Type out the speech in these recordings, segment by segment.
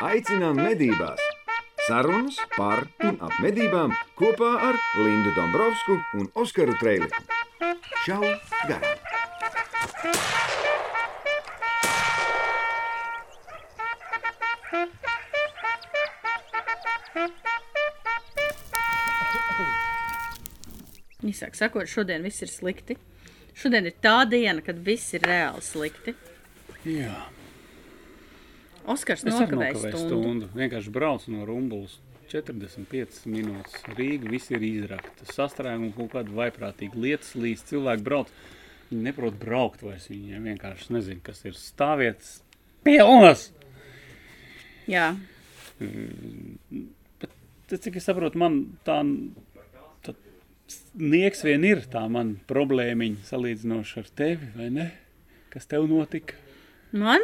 Aicinām medībās! Sarunas par un ap medībām kopā ar Lindu Dombrovskiju un Oskaru Trēliņu. Čau! Garām! Īsāk sakot, šodien viss ir slikti. Šodien ir tā diena, kad viss ir reāli slikti. Jā, Oskars nokavēja stundu. stundu. Vienkārši braucu no Rumbulas 45 minūtes. Rīga viss ir izrakta. Sastrēgumi kaut kāda vaiprātīga lietas līdz cilvēki brauc. Viņi neprot braukt vairs. Viņiem vienkārši nezinu, kas ir stāvietas pilnas. Jā, Tad, cik es saprotu, man tā nieks vien ir tā man problēmiņa salīdzinoši ar tevi, vai ne? Kas tev notika? man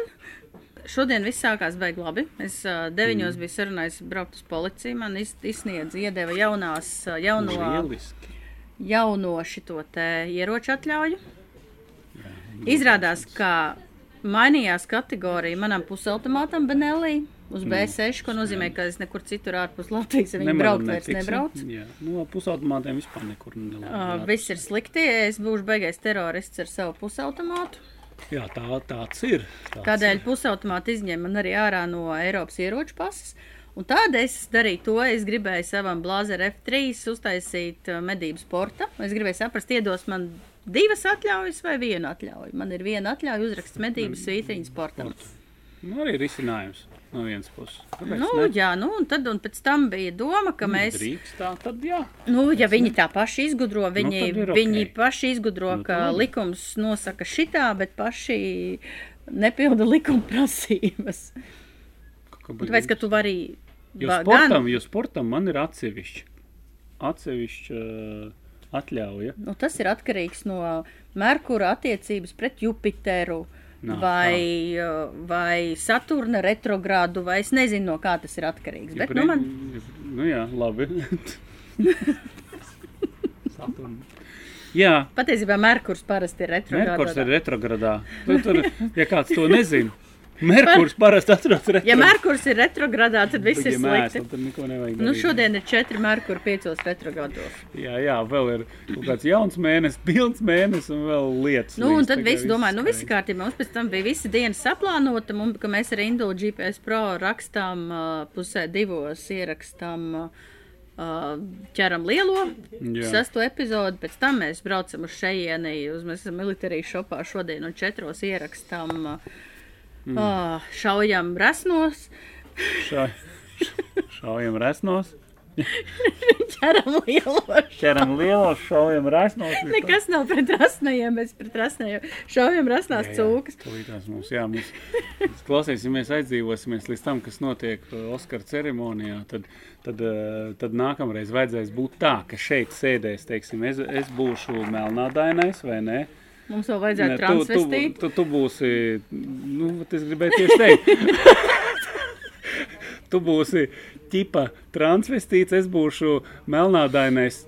šodien viss sākās baigi labi. Es uh, deviņos mm. biju sarunājis braukt uz policiju. Man iz, izsniedz, iedeva jaunās, ā, jauno, Lieliski. jauno šito te ieroču atļauju. Izrādās, ka mainījās kategorija manam pusautomātam Benelī uz B6, ko nozīmē, ka es nekur citur ārpus Latvijas ar viņu braukt vairs netiksim. nebrauc. Jā, nu, pusautomātiem vispār nekur Uh, nelaiž. viss ir slikti. Es būšu beigais terorists ar savu pusautomātu. Jā, tā, tāds ir. Tāds Kādēļ ir. pusautomāti izņēma man arī ārā no Eiropas ieroču pasas? Un tādēļ es darīju to, es gribēju savam Blāzer F3 uztaisīt uh, medību sporta. Es gribēju saprast, iedos man divas atļaujas vai vienu atļauju. Man ir viena atļauja uzraksts medības svītriņu sportam. Nu, arī risinājums no vienas puses. Kāpēc Nu, ne? jā, nu, un tad un pēc tam bija doma, ka mēs. Drīkst tā, tad jā. Nu, ja viņi tā paši izgudro, viņi, tad ir nu, viņi ok. paši izgudro, Nu, ka tad likums nosaka šitā, bet paši nepilda likuma prasības. Tāpēc, ka tu vari Jo sportam, jo sportam man ir atsevišķi. Atsevišķi uh, atļauja. Nu, tas ir atkarīgs no Merkura attiecības pret Jupiteru. Nā, vai, uh, vai Saturna retrogrādu, vai es nezinu, no kā tas ir atkarīgs. Bet, nu, man, Nu jā, labi. Jā, patiesībā Merkurs parasti ir retrogrādā. Merkurs ir retrogradā. Tu, tur, ja kāds to nezina, Merkurs parasti atrodas retrogradā. Ja Merkurs ir retrogrādā, tad viss ir ja slikti. mēsli, tad neko nevajag Nu, darīt. šodien ir četri Merkuri piecos retrogrādos. Jā, jā, vēl ir kaut kāds jauns mēnesis, pilns mēnesis un vēl lietas. Nu, un tad viss domāja, nu, viss kārtībā. Mums pēc tam bija visa diena saplānota, mums, ka mēs ar Indulu GPS Pro rakstām pusē divos, ierakstām, ķeram lielo Jā. sesto epizodi, pēc tam mēs braucam uz šejieni, uz mēs esam militārijas šopā šodien un četros ierakstām, uh, Mm. uh, šaujam rasnos, Šā, šaujam resnos, ķeram lielos. ķeram lielos, šaujam resnos. Nekas nav pret rasnajiem, mēs pret rasnajiem šaujam rasnās cūkas. Tūlītās mums, jā, mums, klausīsimies, aizdzīvosimies līdz tam, kas notiek uh, Oskara ceremonijā, tad, tad, uh, tad nākamreiz vajadzēs būt tā, ka šeit sēdēs, teiksim, es, es būšu melnādainais vai ne? Mums vēl vajadzētu Ne, tu, transvestīt. tu, tu, tu būsi, nu, es gribēju tieši teikt. tu būsi ķipa transvestīts, es būšu melnādainais.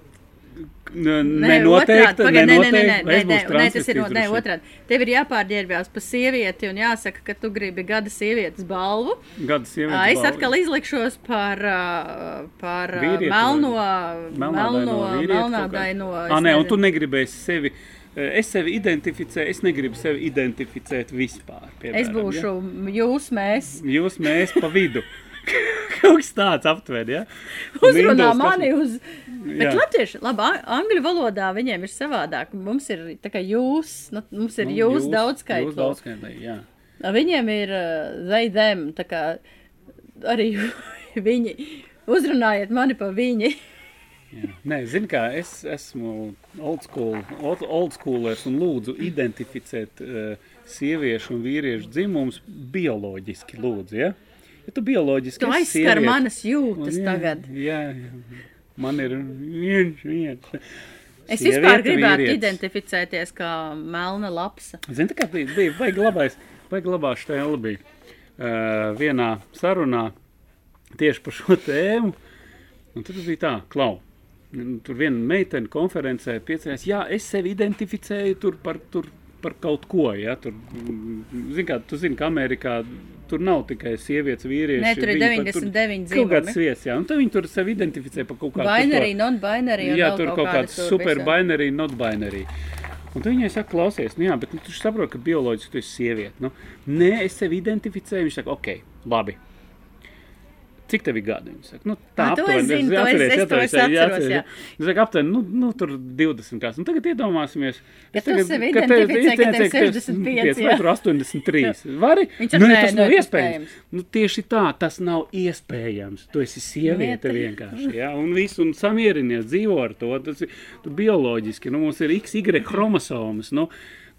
Nenoteikti, nē, nē, nē, nē, nē, nē, tas ir nē, otrādi. Tev ir jāpārģērbjās pa sievieti un jāsaka, ka tu gribi gada sievietes balvu. Gada sievietes Ā, Es atkal izlikšos par, par melno, melno, melnādaino. Ā, nē, un tu negribēsi sevi. eh, Es sevi identificēju, es negribu sevi identificēt vispār. Piemēram, Es būšu jūs, mēs. Ja? Jūs, mēs pa vidu. Kaut kas tāds aptver, ja? Un Uzrunā Windows, mani uz. Bet latvieši, labi, ang- angļu valodā viņiem ir savādāk. Mums ir tā kā jūs, nu, mums ir Nu, jūs, Jūs daudzskaitlīgi. daudzskaitlīgi, jā. Viņiem ir uh, zaidēm, tā kā arī viņi. Uzrunājiet mani pa viņi. Jā. Nē, zini, kā es esmu old school, old, schoolers un lūdzu identificēt uh, sieviešu un vīriešu dzimumus bioloģiski, lūdzu, ja? Ja tu bioloģiski Tu esi aizskar sieviete- manas jūtas Un jā, tagad. Jā, jā, man ir viens, viens. Es Sieviete, vispār gribētu vīrietis. identificēties kā melna lapsa. Zini, kā bija, bija baigi labais, baigi labā štēle bija uh, vienā sarunā tieši par šo tēmu. Un tur bija tā, klau. Tur viena meitene konferencē piecējās, jā, es sevi identificēju tur par tur par kaut ko. Ja? Tur, zin kā, tu zini, ka Amerikā tur nav tikai sievietes, vīrieši. Nē, tur ir viņi pat 99 Kaut kāds vietas, jā, un tad viņi tur sevi identificē par kaut kādu Binary, non-binary. Jā, tur kaut kādi kāds super binary, not binary. Un tad viņai saka, klausies, nu jā, bet nu, tu saproti, ka bioloģiski tu esi sieviete. Nu, nē, es sevi identificēju. Viņš saka, ok, labi. Cik tev ir gadi? Viņa saka, nu, tā Ā, to es aptuveni. zinu, to es- to jā. Viņa saka, aptuveni, nu, nu, tur 20 kāds. Un tagad iedomāsimies. Tu tagad- ka tev- tev 65, vai jā. tur 83. Vari? Viņš Nu, nē, tas nav nē, iespējams. Nu, tieši tā, tas nav iespējams. Tu esi sieviete vienkārši. Ja? Un viss, un samierinies, dzīvo ar to. Tas ir bioloģiski. Nu, mums ir XY chromosomas. Nu,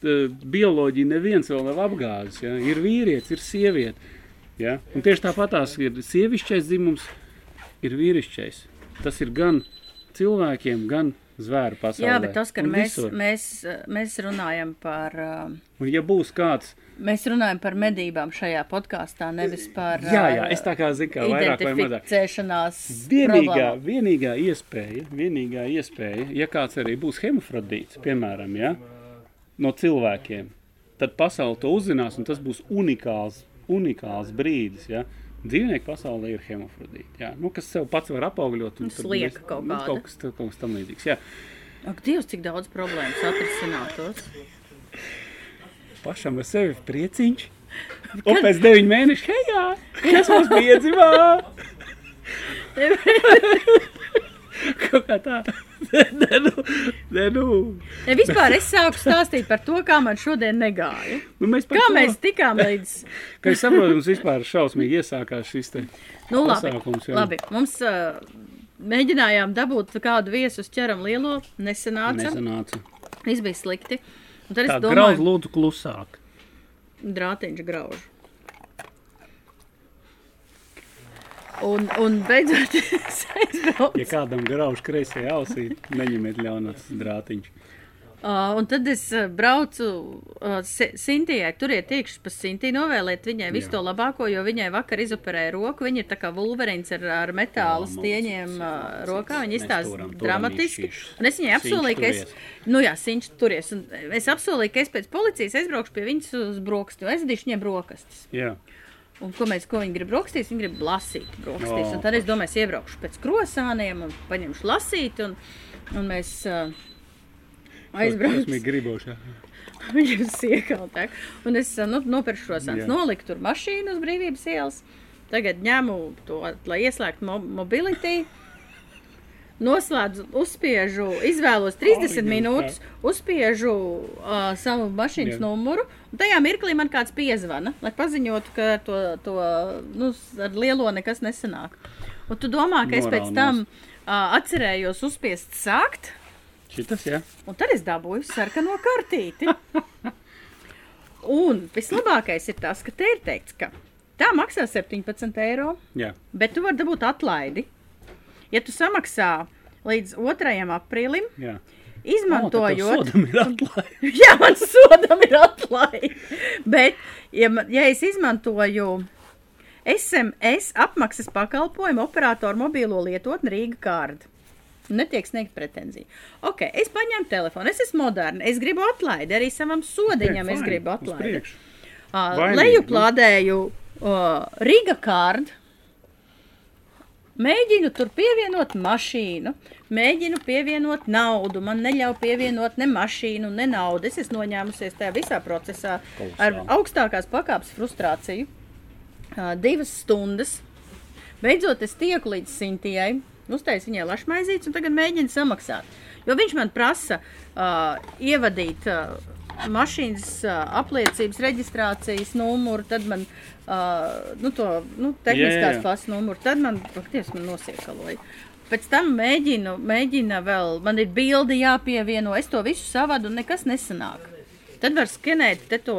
bioloģija neviens vēl nav apgāzis. Ja? Ir vīrietis, ir sieviete. Ja? Un tieši tāpatās ir sievišķais dzimums, ir vīrišķais. Tas ir gan cilvēkiem, gan zvēru pasaulē. Jā, bet Oskar, Un mēs, visur. mēs, mēs runājam par. uh, Un ja būs kāds, Mēs runājam par medībām šajā podkāstā, nevis par jā, jā, uh, es tā kā zinu, kā vairāk vai mazāk. identificēšanās Vienīgā, problēmām. vienīgā iespēja, vienīgā iespēja, ja kāds arī būs hemofrodīts, piemēram, ja, no cilvēkiem, tad pasaule to uzzinās, un tas būs unikāls, unikāls brīdis. Ja. Dzīvnieku pasaulē ir hemofrodīti, ja, nu, kas sev pats var apaugļot. un Nu, tad slieka kaut nu, kaut kas, kaut kas tam līdzīgs. Ja. Ak, Dievs, cik daudz problēmas atrisinātos. Pašam ar sevi prieciņš. Un pēc deviņu mēnešu, hei, jā, kas mums piedzimā? Kaut kā tā. Nē, nu. Ja vispār es sāku stāstīt par to, kā man šodien negāja. Nu, mēs Kā to, mēs tikām līdz. Kā es saprotu, mums vispār šausmīgi iesākās šis te Nu, labi, pasākums. jā. labi. Mums uh, mēģinājām dabūt kādu viesu ķeram lielo, nesanāca. Nesanāca. Viss bija slikti. Un tad es Tā grauz domāju, lūdzu klusāk. drātiņš grauž. Un, un beidzot, es aizbraucu. Ja kādam grauž kreisajā ausī, neņemiet ļaunās drātiņš. Uh, un tad es braucu uh, Si- Sintijai, turiet iekšā pa Sintiju, novēlēt viņai visu Jā. to labāko, jo viņai vakar izoperēja roku. Viņa ir tā kā vulverīns ar, ar metāla stieņiem uh, rokā. Viņa izstāsta dramatiski. Un es viņai apsolīju, ka es, nu jā, Sinč turies. Un es apsolīju, ka es pēc policijas aizbraukšu pie viņas uz brokastiem. Aizvedīšu viņai brokastis. Jā, Un ko mēs, ko viņi grib brokastīs? Viņi grib lasīt. Un tad es domāju, es iebraukšu pēc krosāniem un paņemšu lasīt. Un, un mēs uh, aizbrauksim. Viņš ir siekaltāk. Un es nu, nopirku šo sānu. Noliku tur mašīnu uz brīvības ielas. Tagad ņemu to, lai ieslēgtu mo mobility. Noslēdzu, uzspiežu, izvēlos 30 Ai, minūtes, uzspiežu uh, savu mašīnas Jā. numuru. Un tajā mirklī man kāds piezvana, lai paziņotu, ka to, to nu, ar lielo nekas nesanāk. Un tu domā, ka es pēc tam uh, atcerējos uzspiest sākt, Šitas, jā. Un tad es dabūju sarkano kartīti. Un vislabākais ir tas, ka te ir teikts, ka tā maksā 17 eiro, jā. bet tu vari dabūt atlaidi. Ja tu samaksā līdz 2. aprīlim, jā. izmantojot. Atlaide. Jā, man sodam ir atlaide. Bet, ja, ja es izmantoju SMS apmaksas pakalpojumu operatoru mobīlo lietotni Rīga kārdu. Netiek sniegt pretenzija. Ok, es paņēmu telefonu, es esmu moderna, es gribu atlaidi, arī savam sodiņam es Fine, gribu atlaidi. Uh, Vainīgi, leju nu. plādēju uh, Riga kārdu. Mēģinu tur pievienot mašīnu, mēģinu pievienot naudu. Man neļauj pievienot ne mašīnu, ne naudu. Es esmu noņēmusies tajā visā procesā ar augstākās pakāpes frustrāciju. Uh, divas stundas. Beidzot, es tieku līdz Sintijai, uztaisu viņai lašmaizītes un tagad mēģinu samaksāt. Jo viņš man prasa uh, ievadīt uh, mašīnas apliecības reģistrācijas numuru, tad man uh, nu, to nu, tehniskās klases numuru, tad man faktiski man nosiekaloja. Pēc tam mēģinu, mēģina vēl, man ir bildi jāpievieno, es to visu savadu un nekas nesanāk. Tad var skenēt te to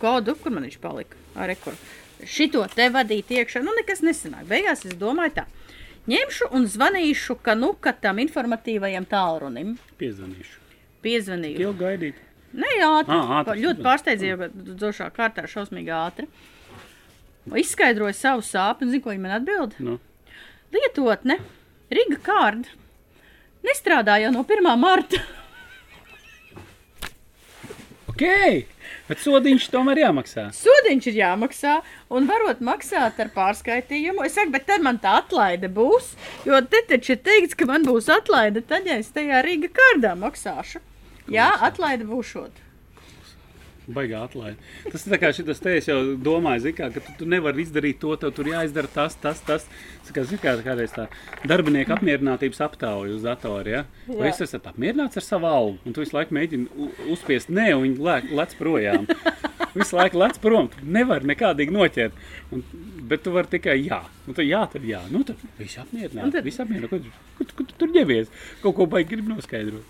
kodu, kur man viņš palika. Ar rekur. Šito te vadīt iekšā, nu nekas nesanāk. Beigās es domāju tā. Ņemšu un zvanīšu Kanuka tam informatīvajam tālrunim. Piezvanīšu. Piezvanīju. Ilgi gaidīt. Nē, ātri. Ā, ātri, ļoti pārsteidzīja, ka došā kārtā šausmīgi ātri. Izskaidroju savu sāpju, un zinu, ko viņi man atbild. Nu, Lietotne, Riga kārda, nestrādā jau no 1. marta. Ok, bet sodiņš tomēr jāmaksā. Sodiņš ir jāmaksā, un varot maksāt ar pārskaitījumu. Es saku, bet tad man tā atlaide būs. Jo te taču ir teikts, ka man būs atlaide, tad ja es tajā Rīga kārdā maksāšu. Jā, atlaide būšot. Baigā atlaide. Tas ir tā kā šis te jau domāju, kā, ka tu, tu nevari izdarīt to, tev tur jāizdara tas, tas, tas. Kā, kā kādreiz tā darbinieku apmierinātības aptauja uz datora, ja? Vai es esmu apmierināts ar savu algu? Un tu visu laiku mēģini uzspiest nē, un viņi lec, lec projām. Visu laiku lec prom, tu nevari nekādīgi noķert. Un, bet tu vari tikai jā. Nu, tad jā, tad jā. Nu, tad viss Un apmierināts. tad- Viss apmierināts. Ko, tu- ko tu tur ņemies? Kaut ko baigi grib noskaidrot.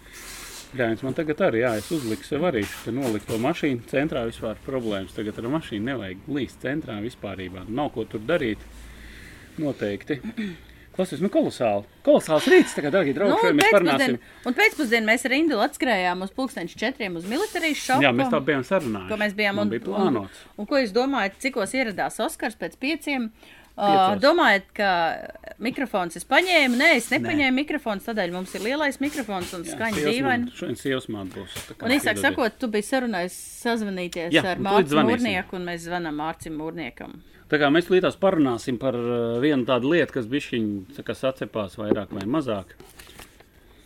Jā, viens man tagad arī, jā, es uzliku sev arī, ka noliku to mašīnu centrā vispār problēmas. Tagad ar mašīnu nevajag līst centrā vispārībā. Nav ko tur darīt. Noteikti. Klausies, nu kolosāli. Kolosāls rīts tagad, dārgie draugi, Nu, mēs parunāsim. un pēcpusdienā mēs ar Indu atskrējām uz pulksteņš četriem uz militārijas šopu. Jā, mēs tā bijām sarunājuši. ko mēs bijām Man un, bija plānots. Un, un ko jūs domājat, cikos ieradās Oskars pēc pieciem? Uh, Piecos. domājat, ka mikrofons es paņēmu? Nē, es nepaņēmu mikrofons, tādēļ mums ir lielais mikrofons un skaņa dīvaini. Šodien sievas man būs. Un īsāk sakot, tu biji sarunājis sazvanīties Jā, ar Mārciņu. Mūrnieku, un mēs zvanām Mārciņu Mūrniekam. Tā kā mēs līdās parunāsim par vienu tādu lietu, kas bišķiņ, tā kā sacepās vairāk vai mazāk,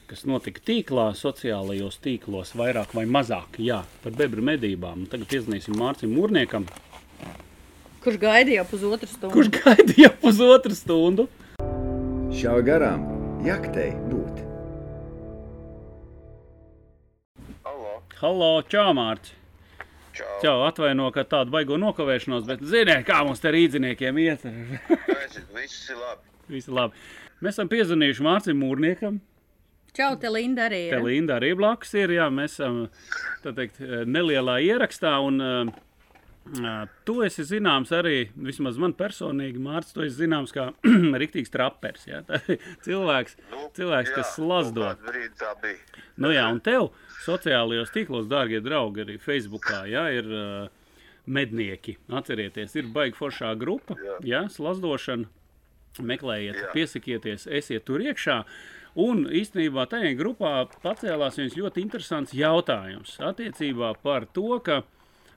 kas notika tīklā, sociālajos tīklos, vairāk vai mazāk, jā, par bebru medībām. Tagad iezinīsim Mārciņu Mūrniekam, Kurš gaidīja pusotru stundu? kurš gaidīja pusotru stundu. Šā garām jaktei būt. Halo, Halo, čau, Mārciņ! čau. Čau, atvaino, ka tādu baigo nokavēšanos, bet ziniet, kā mums te rīdziniekiem iet. Viss ir labi. Visi labi. Mēs esam piezvanījuši Mārciņam Mūrniekam. Čau, te Linda arī Te ir. Linda arī blakus ir. Jā, mēs esam tā teikt, nelielā ierakstā. Un, uh, tu esi zināms arī, vismaz man personīgi, Mārcis, tu esi zināms kā riktīgs trapers. Jā, Tā cilvēks, Nu, cilvēks jā, kas slazdo. Nu, jā, un tev sociālajos tīklos, dārgie draugi, arī Facebookā jā, ir uh, mednieki. Atcerieties, ir baigta foršā grupa, jā. Jā. Slazdošana. Meklējiet, jā. Piesakieties, esiet tur iekšā. Un īstenībā tajā grupā pacēlās viens ļoti interesants jautājums attiecībā par to, ka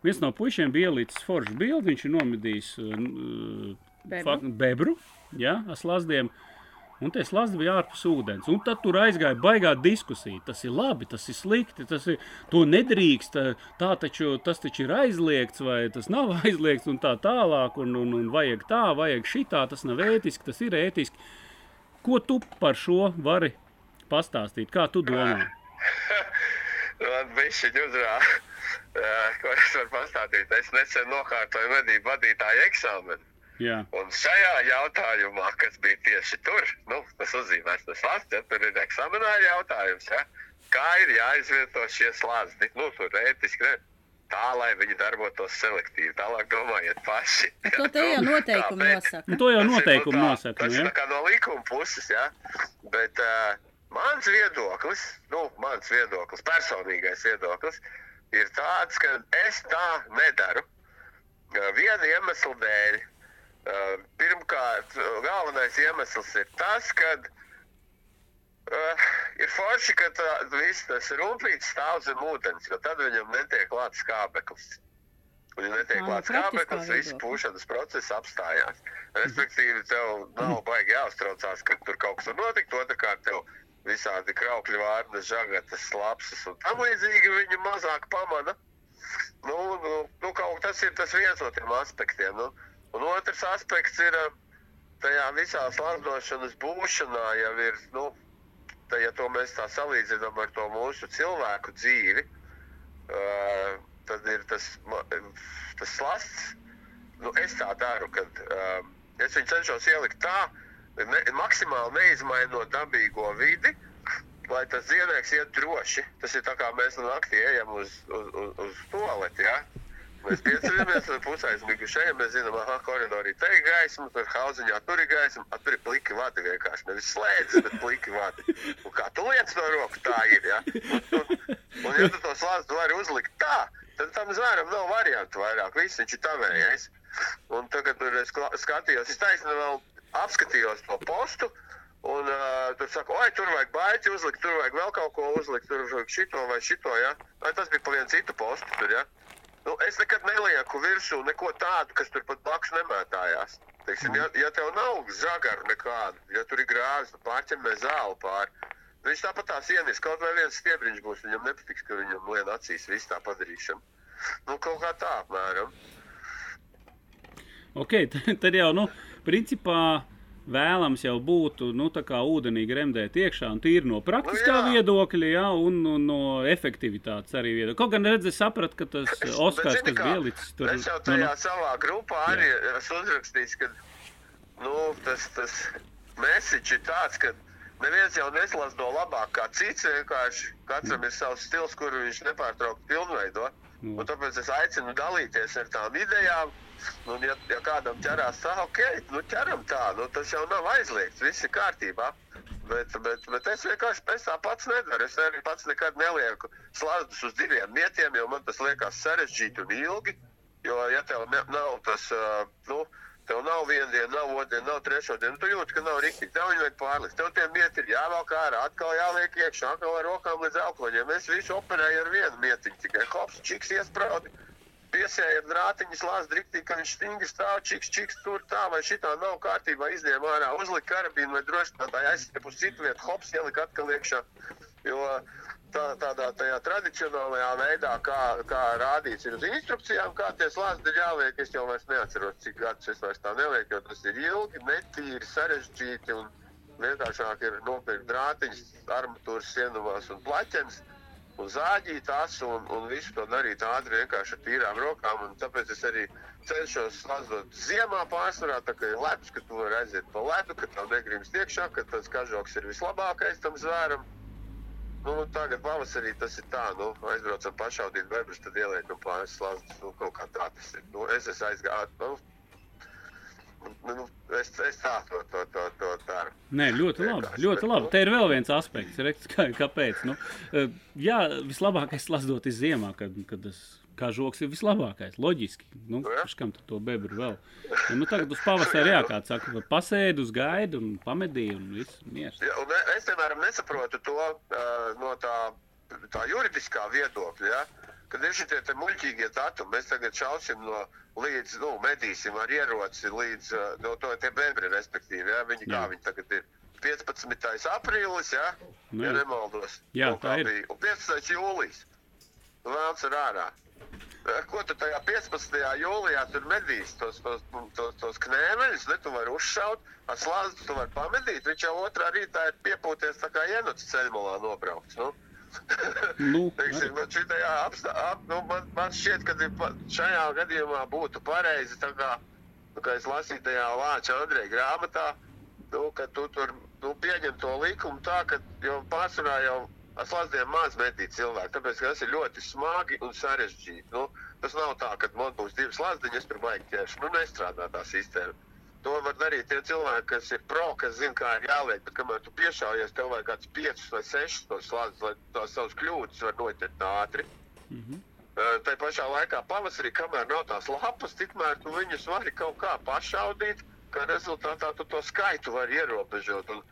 viens no puišiem bija ielicis foršu bildi, viņš ir nomedījis uh, Bebru. fakt- bebru, jā, ar slazdiem. Un tie slazdi bija ārpus ūdens. Un tad tur aizgāja baigā diskusija. Tas ir labi, tas ir slikti, tas ir, to nedrīkst. Tā taču, tas taču ir aizliegts, vai tas nav aizliegts, un tā tālāk. Un, un, un vajag tā, vajag šitā, tas nav ētiski, tas ir ētiski. Ko tu par šo vari pastāstīt? Kā tu domā? Man bija šī uzrāde, ko es varu pastāstīt. Es nesen nokārtoju medību vadītāju eksāmenu. Jā, Un šajā jautājumā, kas bija tieši tur, nu, tas uzzīmēs tas slazds, ja tur ir eksāmenāra jautājums, ja? kā ir jāizvieto šie slazdi. Nu, tur ētiski ne. Tā, lai viņi darbotos selektīvi. Tālāk domājiet paši. To te jau noteikumi Tāpēc- nosaka. nu, to jau Tas ir, noteikumi nu, tā- nosaka. Tas nu, ir Ja? tā kā no likuma puses, jā. Bet uh, mans viedoklis, nu, mans viedoklis, personīgais viedoklis, ir tāds, ka es tā nedaru. Viena iemesla dēļ. Pirmkārt, galvenais iemesls ir tas, ka uh, ir forši, ka tā, viss tas rumpīts stāv zem ūdens, jo tad viņam netiek klāts skābeklis. Viņam netiek Ā, klāts skābeklis, viss pūšanas process apstājās. Respektīvi, tev nav baigi jāuztraucās, ka tur kaut kas tur notikt. Otrakārt, tev visādi kraukļu vārnas, žagatas, lapsas un tam līdzīgi viņi mazāk pamana. Nu, nu, nu, kaut tas ir tas viens no tiem aspektiem. Nu. Un otrs aspekts ir tajā visā slāpdošanas būšanā jau ir, nu, tā, ja to mēs tā salīdzinām ar to mūsu cilvēku dzīvi, uh, tad ir tas, tas slasts. Nu, es tā daru, kad uh, es viņu cenšos ielikt tā, ne, maksimāli neizmainot dabīgo vidi, lai tas dzīvnieks iet droši. Tas ir tā kā mēs no naktī ejam uz, uz, uz, uz toaleti. Ja? Mēs pieceļamies, tad pusaizmiguši ejam, mēs zinām, koridorī te ir gaisma, tur hauziņā tur ir gaisma, a, tur ir pliki vadi vienkārši, nevis slēdzas, bet pliki vadi. Un kā tu liec no roku, tā ir, ja? Un, un, un ja tu to slāzdu vari uzlikt tā, tad tam zvēram nav variantu vairāk, viss viņš ir tavējais. Un tagad, kad es kla- skatījos, es taisnīgi vēl apskatījos to postu, Un uh, tur saka, oi, tur vajag baigi uzlikt, tur vajag vēl kaut ko uzlikt, tur vajag šito vai šito. Ja? Vai tas bija pa vienu citu postu. Tur, ja? nu, es nekad nelieku virsū neko tādu, kas tur pat blakus nemētājās. Teiksim, ja, ja tev nav zagaru nekādu, ja tur ir grāvis, tad pārķemē zāli pāri. Viņš tāpat tās ienis, kaut vai viens stiebriņš būs, viņam nepatiks, ka viņam lien acīs viss tā padarīšana. Nu, kaut kā tā apmēram. Ok, tad jau, nu, principā vēlams jau būtu, nu, ūdenī gremdēt iekšā, un tīri no praktiskā Nu, jā. viedokļa, jā, un, un no efektivitātes arī viedokļa. Kaut gan redz, es sapratu, ka tas Bet, Oskars, zini kas ielicis tur, Es jau nu, tajā nu, savā grupā arī esmu uzrakstījis, ka nu, tas, tas message ir tāds, ka neviens jau neslēdz no labāk kā cits. Vienkārši katram ir savs stils, kuru viņš nepārtraukti pilnveido. Nu. Un tāpēc es aicinu dalīties ar tām idejām. Un, ja, ja kādam ķerās tā, ok, nu ķeram tā, nu, tas jau nav aizliegts, viss ir kārtībā. Bet, bet, bet es vienkārši es tā pats nedaru. Es arī pats nekad nelieku slazdus uz diviem mietiem, jo man tas liekas sarežģīti un ilgi. Jo, ja tev ne, nav tas, uh, nu, tev nav viena diena, nav otra diena, nav trešā diena, tu jūti, ka nav rīktīgi. Tev vajag pārlikt. Tev tie mieti ir jāvelk ārā, atkal jāliek iekšā, atkal ar rokām līdz aukloņiem. Es visu operēju ar vienu mietiņu, tikai hops, čiks iespraudi. Piesēja drātiņu slāņu riktīgi, ka viņš stingri stāv, čiks, čiks tur tā vai šitā nav kārtībā. Izņēma ārā, uzlika karabīnu vai drošinātāju, aizstāja uz citu vietu, hops, ielika atkal iekšā. Jo tā, tādā tajā tradicionālajā veidā, kā, kā rādīts ir uz instrukcijām, kā tie slāņi ir jāliek, es jau vairs neatceros, cik gadus es vairs tā nelieku, jo tas ir ilgi, netīri, sarežģīti un vienkāršāk ir nopirkt drātiņus, armatūras sienumās un plaķenes un zāģīt asu un, un visu to darīt ātri, vienkārši ar tīrām rokām. Tāpēc es arī cenšos slēdzot ziemā pārsvarā, tā kā ir ledus, ka tu vari aiziet pa ledu, ka tev negrims iekšā, ka tas kažoks ir vislabākais tam zvēram. Nu, tagad pavasarī tas ir tā, nu, aizbraucam pašaudīt bebrus, tad ieliekam pāris slāņus, nu, kaut kā tā tas ir. Nu, es esmu aizgājis, nu, nu, es, es tā to, to, to, to daru. Nē, ļoti labi. Vienkārši, Ļoti labi. nu. Te ir vēl viens aspekts, redz, kā, kāpēc. Nu, eh, jā, vislabākais lasdot ir ziemā, kad, kad tas kā žoks ir vislabākais. Loģiski. Nu, kam tad to bebru vēl? Nu, tagad uz pavasara jā, kāds saka, pasēdi uz gaidu un pamedīja un viss miers. Ja, un es, piemēram, nesaprotu to uh, no tā, tā juridiskā viedokļa. Ja? Kad ir šie muļķīgie datumi, mēs tagad šausim no līdz, nu, medīsim ar ieroci līdz uh, no to bebri, respektīvi. Ja? Viņi, kā Jā. viņi tagad ir? 15. aprīlis, ja, Nu, ja nemaldos. Jā, Nu, kā tā ir. bija. Un 15. jūlijas. Vēlams ir ārā. Eh, Ko tu tajā 15. jūlijā tur medīs? Tos, tos, tos, tos knēmeļus, ne? Tu vari uzšaut, ar slāzi tu vari pamedīt. Viņš jau otrā rītā ir piepūties tā kā ienuts ceļmalā nobraukts. Nu? Nu, Teiksim, nu, šitajā apstā, ap, nu, man, man šķiet, ka šajā gadījumā būtu pareizi, tā kā, nu, kā es lasīju tajā Lāča Andreja grāmatā, nu, ka tu tur nu, pieņem to likumu tā, ka jau pārsvarā jau ar slazdiem maz metīt cilvēku, tāpēc, ka tas ir ļoti smagi un sarežģīti. Nu, tas nav tā, ka man būs divas slazdiņas, tur baigi ķerši. Nu, nestrādā tā sistēma. To var darīt tie cilvēki, kas ir pro, kas zina, kā ir jāliek. Bet, kamēr tu piešaujies, tev vajag kāds piecus vai sešus tos slāņus, lai tās savas kļūdas var noķert ātri. Mhm. Uh, Tā pašā laikā pavasarī, kamēr nav tās lapas, tikmēr tu viņus vari kaut kā pašaudīt, kā rezultātā tu to skaitu vari ierobežot. Un,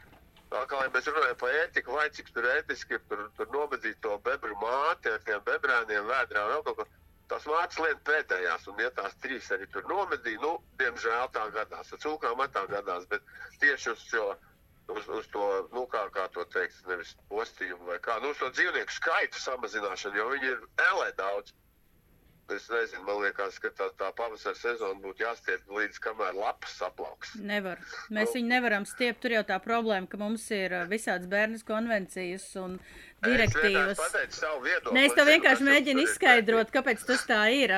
Atkal, ja mēs runājam par ētiku, vai cik tur ētiski ir tur, tur nobadzīt to bebru māti ar tiem bebrēniem, vēdrā vēl kaut ko. Tās mātes lieta pēdējās, un ja tās trīs arī tur nomedīja, nu, diemžēl tā gadās. Ar cūkām tā gadās, bet tieši uz šo, uz, uz to, nu, kā, kā to teikt, nevis postījumu vai kā, nu, uz to dzīvnieku skaitu samazināšanu, jo viņi ir elē daudz. Es nezinu, man liekas, ka tā, tā pavasara sezona būtu jāstiep līdz kamēr lapas saplauks. Nevar. Mēs viņu nevaram stiept. Tur jau tā problēma, ka mums ir visādas bērnas konvencijas un Es direktīvas. savu viedokli. Es tev vienkārši mēģinu izskaidrot, kāpēc tas tā ir.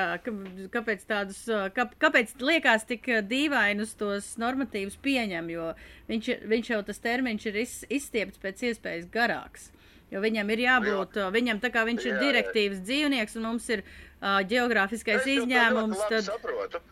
Kāpēc, tādus, kā, kāpēc liekas tik dīvainus tos normatīvus pieņem, jo viņš, viņš jau tas termiņš ir iz, izstiepts pēc iespējas garāks. Jo viņam ir jābūt, ā, viņam tā kā viņš ir Jā, jā. direktīvas dzīvnieks un mums ir uh, geogrāfiskais Es to izņēmums, tad saprotu.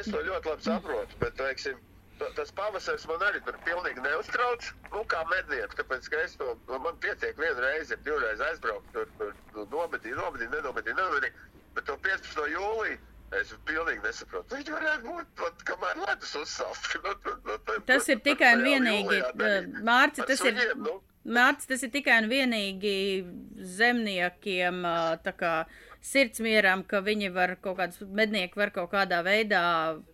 Es to ļoti labi saprotu, bet, teiksim, ta- tas pavasaris man arī tur pilnīgi neuztrauc. Nu, kā mednieks, tāpēc, ka es to, man pietiek vienu reizi, divreiz aizbraukt, tur, tur, nomedīt, nomedīt, nenomedīt, nenomedīt. Bet to 15. jūliju Es pilnīgi nesaprotu. Viņi varētu būt, pat, kamēr ledus nu, Tas ir tikai un vienīgi, Mārci, tas ir, nu, Mārci, tas ir tikai un vienīgi zemniekiem, tā kā sirdsmieram, ka viņi var kaut kāds mednieki var kaut kādā veidā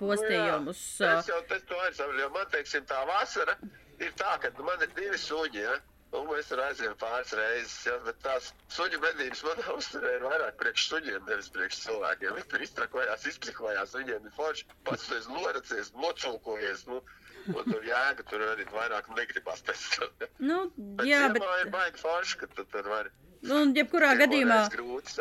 postījumus. Nu, jā, Es jau tas to aizsācu, jo man, teiksim, tā vasara ir tā, ka man ir divi suņi, ja? Un mēs tur aizējām pāris reizes, ja? bet tās suņu medības manā uzturē ir vairāk priekš suņiem, nevis priekš cilvēkiem. Viņi tur iztrakojās, izplikojās, viņiem ir forši, pats tu esi noracies, nocūkojies, nu, un tur jēga tur arī vairāk negribas pēc tam. Nu, Bet jā, bet, ir baigi forši, ka tu tur vari. nu, jebkurā gadījumā. grūti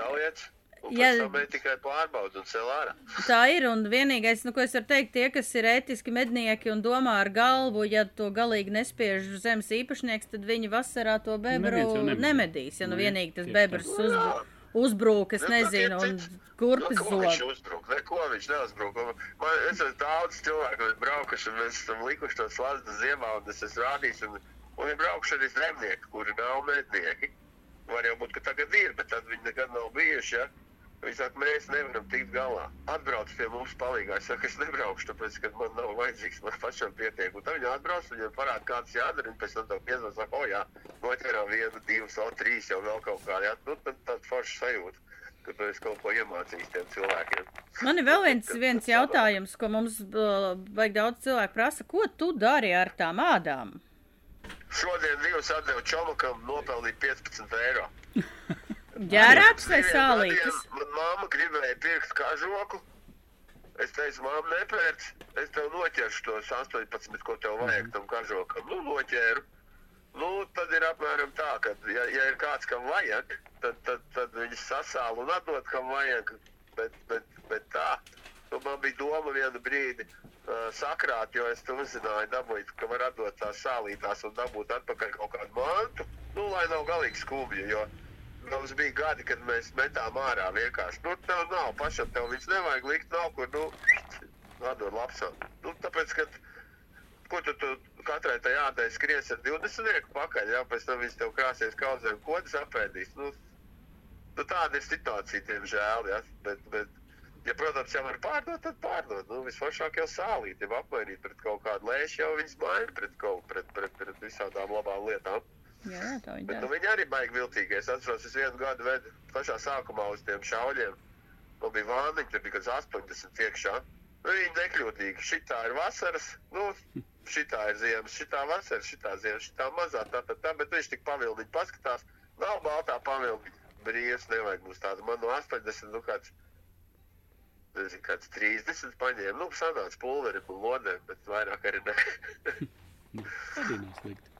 un tam ej tikai pārbaudu un cel ārā. Tā ir, un vienīgais, nu, ko es varu teikt, tie, kas ir ētiski mednieki un domā ar galvu, ja to galīgi nespiež zemes īpašnieks, tad viņi vasarā to bebru Neviens jau nemedīs. Ja nu Nu, jā, vienīgi tas bebrs tā. Uzbrūk, es Nu, nezinu, un kurpes Nu, ko viņš zog. uzbruk? Neko viņš neuzbruk. Un Man, es esmu daudz cilvēku, kas braukuši, un mēs esam likuši to slazdu ziemā, un es esmu rādījis, un, un ir braukuši arī zemnieki, kuri nav mednieki. Var jau būt, ka tagad ir, bet tad viņi nekad nav bijuši, ja? Viņi saka, mēs nevaram tikt galā. Atbrauc pie mums palīgā. Es saku, es nebraukšu, tāpēc, ka man nav vajadzīgs, man pašam pietiek. Un tad viņi atbrauc, viņiem parāda, kāds jādara, un pēc tam tev piezvan, saka, o jā, noķerām vienu, divas, vēl trīs, jau vēl kaut kā, jā. Nu, tad tāda forša sajūta, ka tu esi kaut ko iemācījis tiem cilvēkiem. Man ir vēl viens, viens jautājums, ko mums vajag daudz cilvēku prasa. Ko tu dari ar tām ādām? Šodien divas atdevu čomakam, nopelnīju 15 eiro. Ģērāts vai gadiem Man mamma gribēja pirkt kažoku. Es teicu, mamma, nepērc. Es tev noķeršu tos 18, ko tev vajag tam kažokam. Nu, noķēru. Nu, tad ir apmēram tā, ka, ja, ja ir kāds, kam vajag, tad, tad, tad viņi sasāla un atdod, kam vajag. Bet, bet, bet tā, nu, man bija doma vienu brīdi uh, sakrāt, jo es to uzzināju, dabūt, ka var atdot tās sālītās un dabūt atpakaļ kaut kādu mantu. Nu, lai nav galīgi skumji, jo mums bija gadi, kad mēs metām ārā vienkārši. Nu, tev nav, pašam tev viņus nevajag likt, nav kur, nu, atdod lapsam. Nu, tāpēc, ka, ko tu, tu katrai tai ādai skries ar 20 pakaļ, jā, pēc tam viņš tev krāsies kaudzēm kodas apēdīs. Nu, nu, tāda ir situācija, diemžēl, jā, bet, bet, ja, protams, ja var pārdot, tad pārdot. Nu, visforšāk jau sālīt, jau apmainīt pret kaut kādu lēšu, jau viņas maina pret kaut, pret, pret, pret visādām labām lietām. Jā, jā, tā viņi Bet nu, viņi arī baigi viltīgi. Es atceros, es vienu gadu vedu pašā sākumā uz tiem šauļiem. Man bija vāniņi, tur bija kaut kāds 80 iekšā. Nu, viņi nekļūtīgi. Šitā ir vasaras, nu, šitā ir ziemas, šitā vasaras, šitā ziemas, šitā mazā, tā, tā, tā. Bet viņš tik pavildiņi paskatās. Nav baltā pavildiņa. Brīvs nevajag mums tādu. Man no 80, nu, kāds, nezinu, kāds 30 paņēma. Nu, sanāca pulveri un lodēm, bet vairāk arī ne. Arī nav slikti.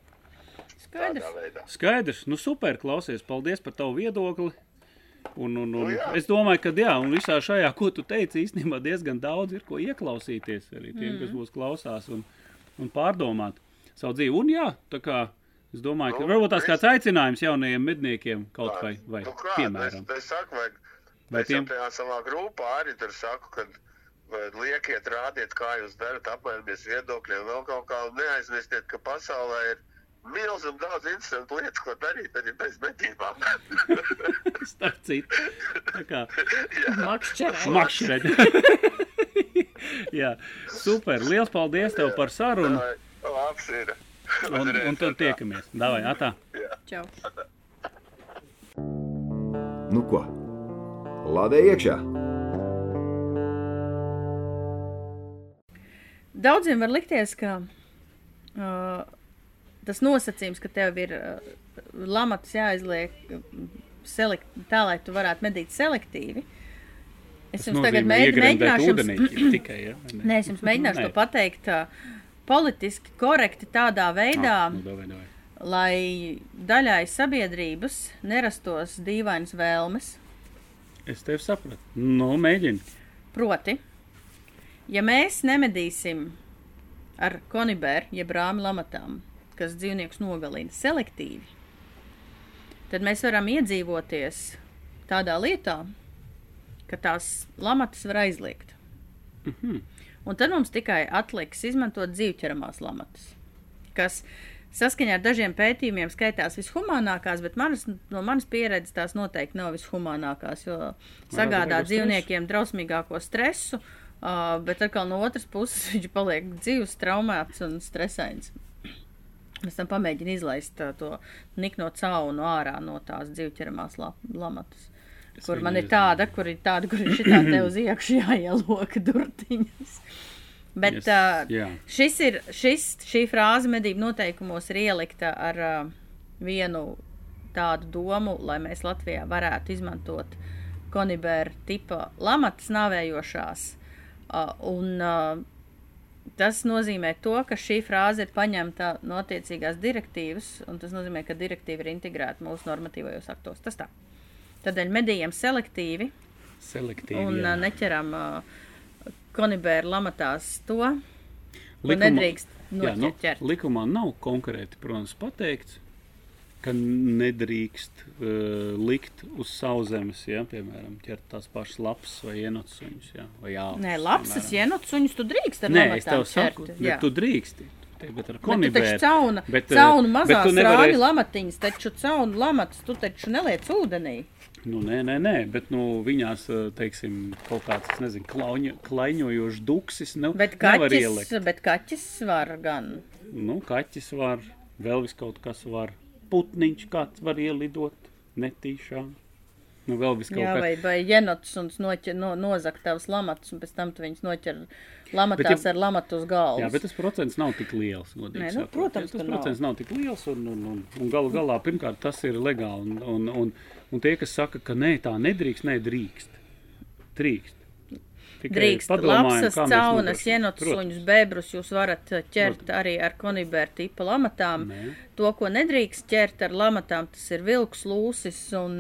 Skaidrs. Skaidrs, nu super, klausies, paldies par tavu viedokli. Un, un, un Nu es domāju, ka jā, un visā šajā, ko tu teici, īstenībā diezgan daudz ir ko ieklausīties arī tiem, mm. kas mūs klausās un, un pārdomāt savu dzīvi. Un jā, tā kā es domāju, ka Nu, varbūt tās kāds aicinājums jaunajiem medniekiem kaut vai, vai nu, kā, piemēram. Es, es saku, Vai es tiem- tajā savā grupā arī tur saku, ka vai liekiet, rādiet, kā jūs darat, apmainamies viedokļiem, vēl kaut kā, un neaizmirstiet, ka pasaulē ir milzīgi daudz interesantu lietu, ko darīt arī bez medībām. Starp citu, tā kā Makšķerē. makšķerēt. jā, super, liels paldies tev par sarunu. Labs ir. Un, un tad tiekamies. Davai, atā. Čau. Nu ko? Lādē iekšā! Daudziem var likties, ka uh, tas nosacījums, ka tev ir uh, lamatas jāizliek uh, selekt, tā, lai tu varētu medīt selektīvi. Es jums tagad mēģ, mēģināšu jums, tikai, ja? ne? nē, es jums mēģināšu Nē. to pateikt uh, politiski korekti tādā veidā, Ah, nu, davai, davai. lai daļai sabiedrības nerastos dīvainas vēlmes. Es tevi sapratu. Nu, mēģini. Proti, ja mēs nemedīsim ar konibēru, jeb rāmi lamatām, kas dzīvniekus nogalina selektīvi, tad mēs varam iedzīvoties tādā lietā, ka tās lamatas var aizliegt. Un tad mums tikai atliks izmantot dzīvķeramās lamatas, kas saskaņā ar dažiem pētījumiem skaitās vishumānākās, bet manas, no manas pieredzes tās noteikti nav vishumānākās, jo sagādā dzīvniekiem drausmīgāko stresu, uh, bet atkal no otras puses viņš paliek dzīves traumēts un stresains. Mēs tam pamēģinām izlaist to nikno caunu ārā no tās dzīvķeramās la lamatas. Es Kur man ir tāda, kur ir tāda, kur ir šitā te uz iekšā jāieloka durtiņas. Bet Yes, uh, jā. šis ir, šis, šī frāze medību noteikumos ir ielikta ar uh, vienu tādu domu, lai mēs Latvijā varētu izmantot konibēra tipa lamatas nāvējošās. Uh, un uh, tas nozīmē to, ka šī frāze ir paņemta no attiecīgās direktīvas, un tas nozīmē, ka direktīva ir integrēta mūsu normatīvajos aktos. Tas tā. Tādēļ medījam selektīvi Selektīvi. un jā. neķeram uh, konibēra lamatās to, ko nedrīkst Jā, nu, noķert. likumā nav konkrēti, protams, pateikts, ka nedrīkst uh, likt uz sauszemes, ja, piemēram, ķert tās pašas lapas vai ienācumus. Ja, vai ālus, Nē, lapsas piemēram. ienocuņus tu drīkst ar Nē, es tev saku, bet tu drīksti. Bet ar Bet tu taču konibēru. cauna, bet, eh, cauna bet mazās tu rāņu nevarēsi- lamatiņas, taču cauna lamatas tu taču neliec ūdenī. Nu, nē, nē, nē, bet nu, viņās, eh, teiksim, kaut kāds, nezinu, klaiņo, klaiņojošs duksis. Nu, Bet kaķis, bet kaķis var gan. Nu, kaķis var, vēl vis kaut kas var. Putniņš kāds var ielidot netīšām. Nu, vēl vis kaut Jā, vai, vai jenots un noķer, no, nozakt tavas lamatas, un pēc tam tu viņus noķer lamatās Bet ja- ar lamatu uz galvas. Jā, bet tas procents nav tik liels. godīgi Nē, nu, sakot. protams, Jā, tas ka nav. procents nav tik liels. Un, un, un, un galu galā, pirmkārt, tas ir legāli. Un, un, un, un tie, kas saka, ka nē, tā nedrīkst, nē, drīkst. Drīkst. Drīkst lapsas, caunas, nodrošinām. jenots, Protams. suņus, bebrus jūs varat uh, ķert Protams. arī ar konibēra tipa lamatām. Nē. To, ko nedrīkst ķert ar lamatām, tas ir vilks, lūsis un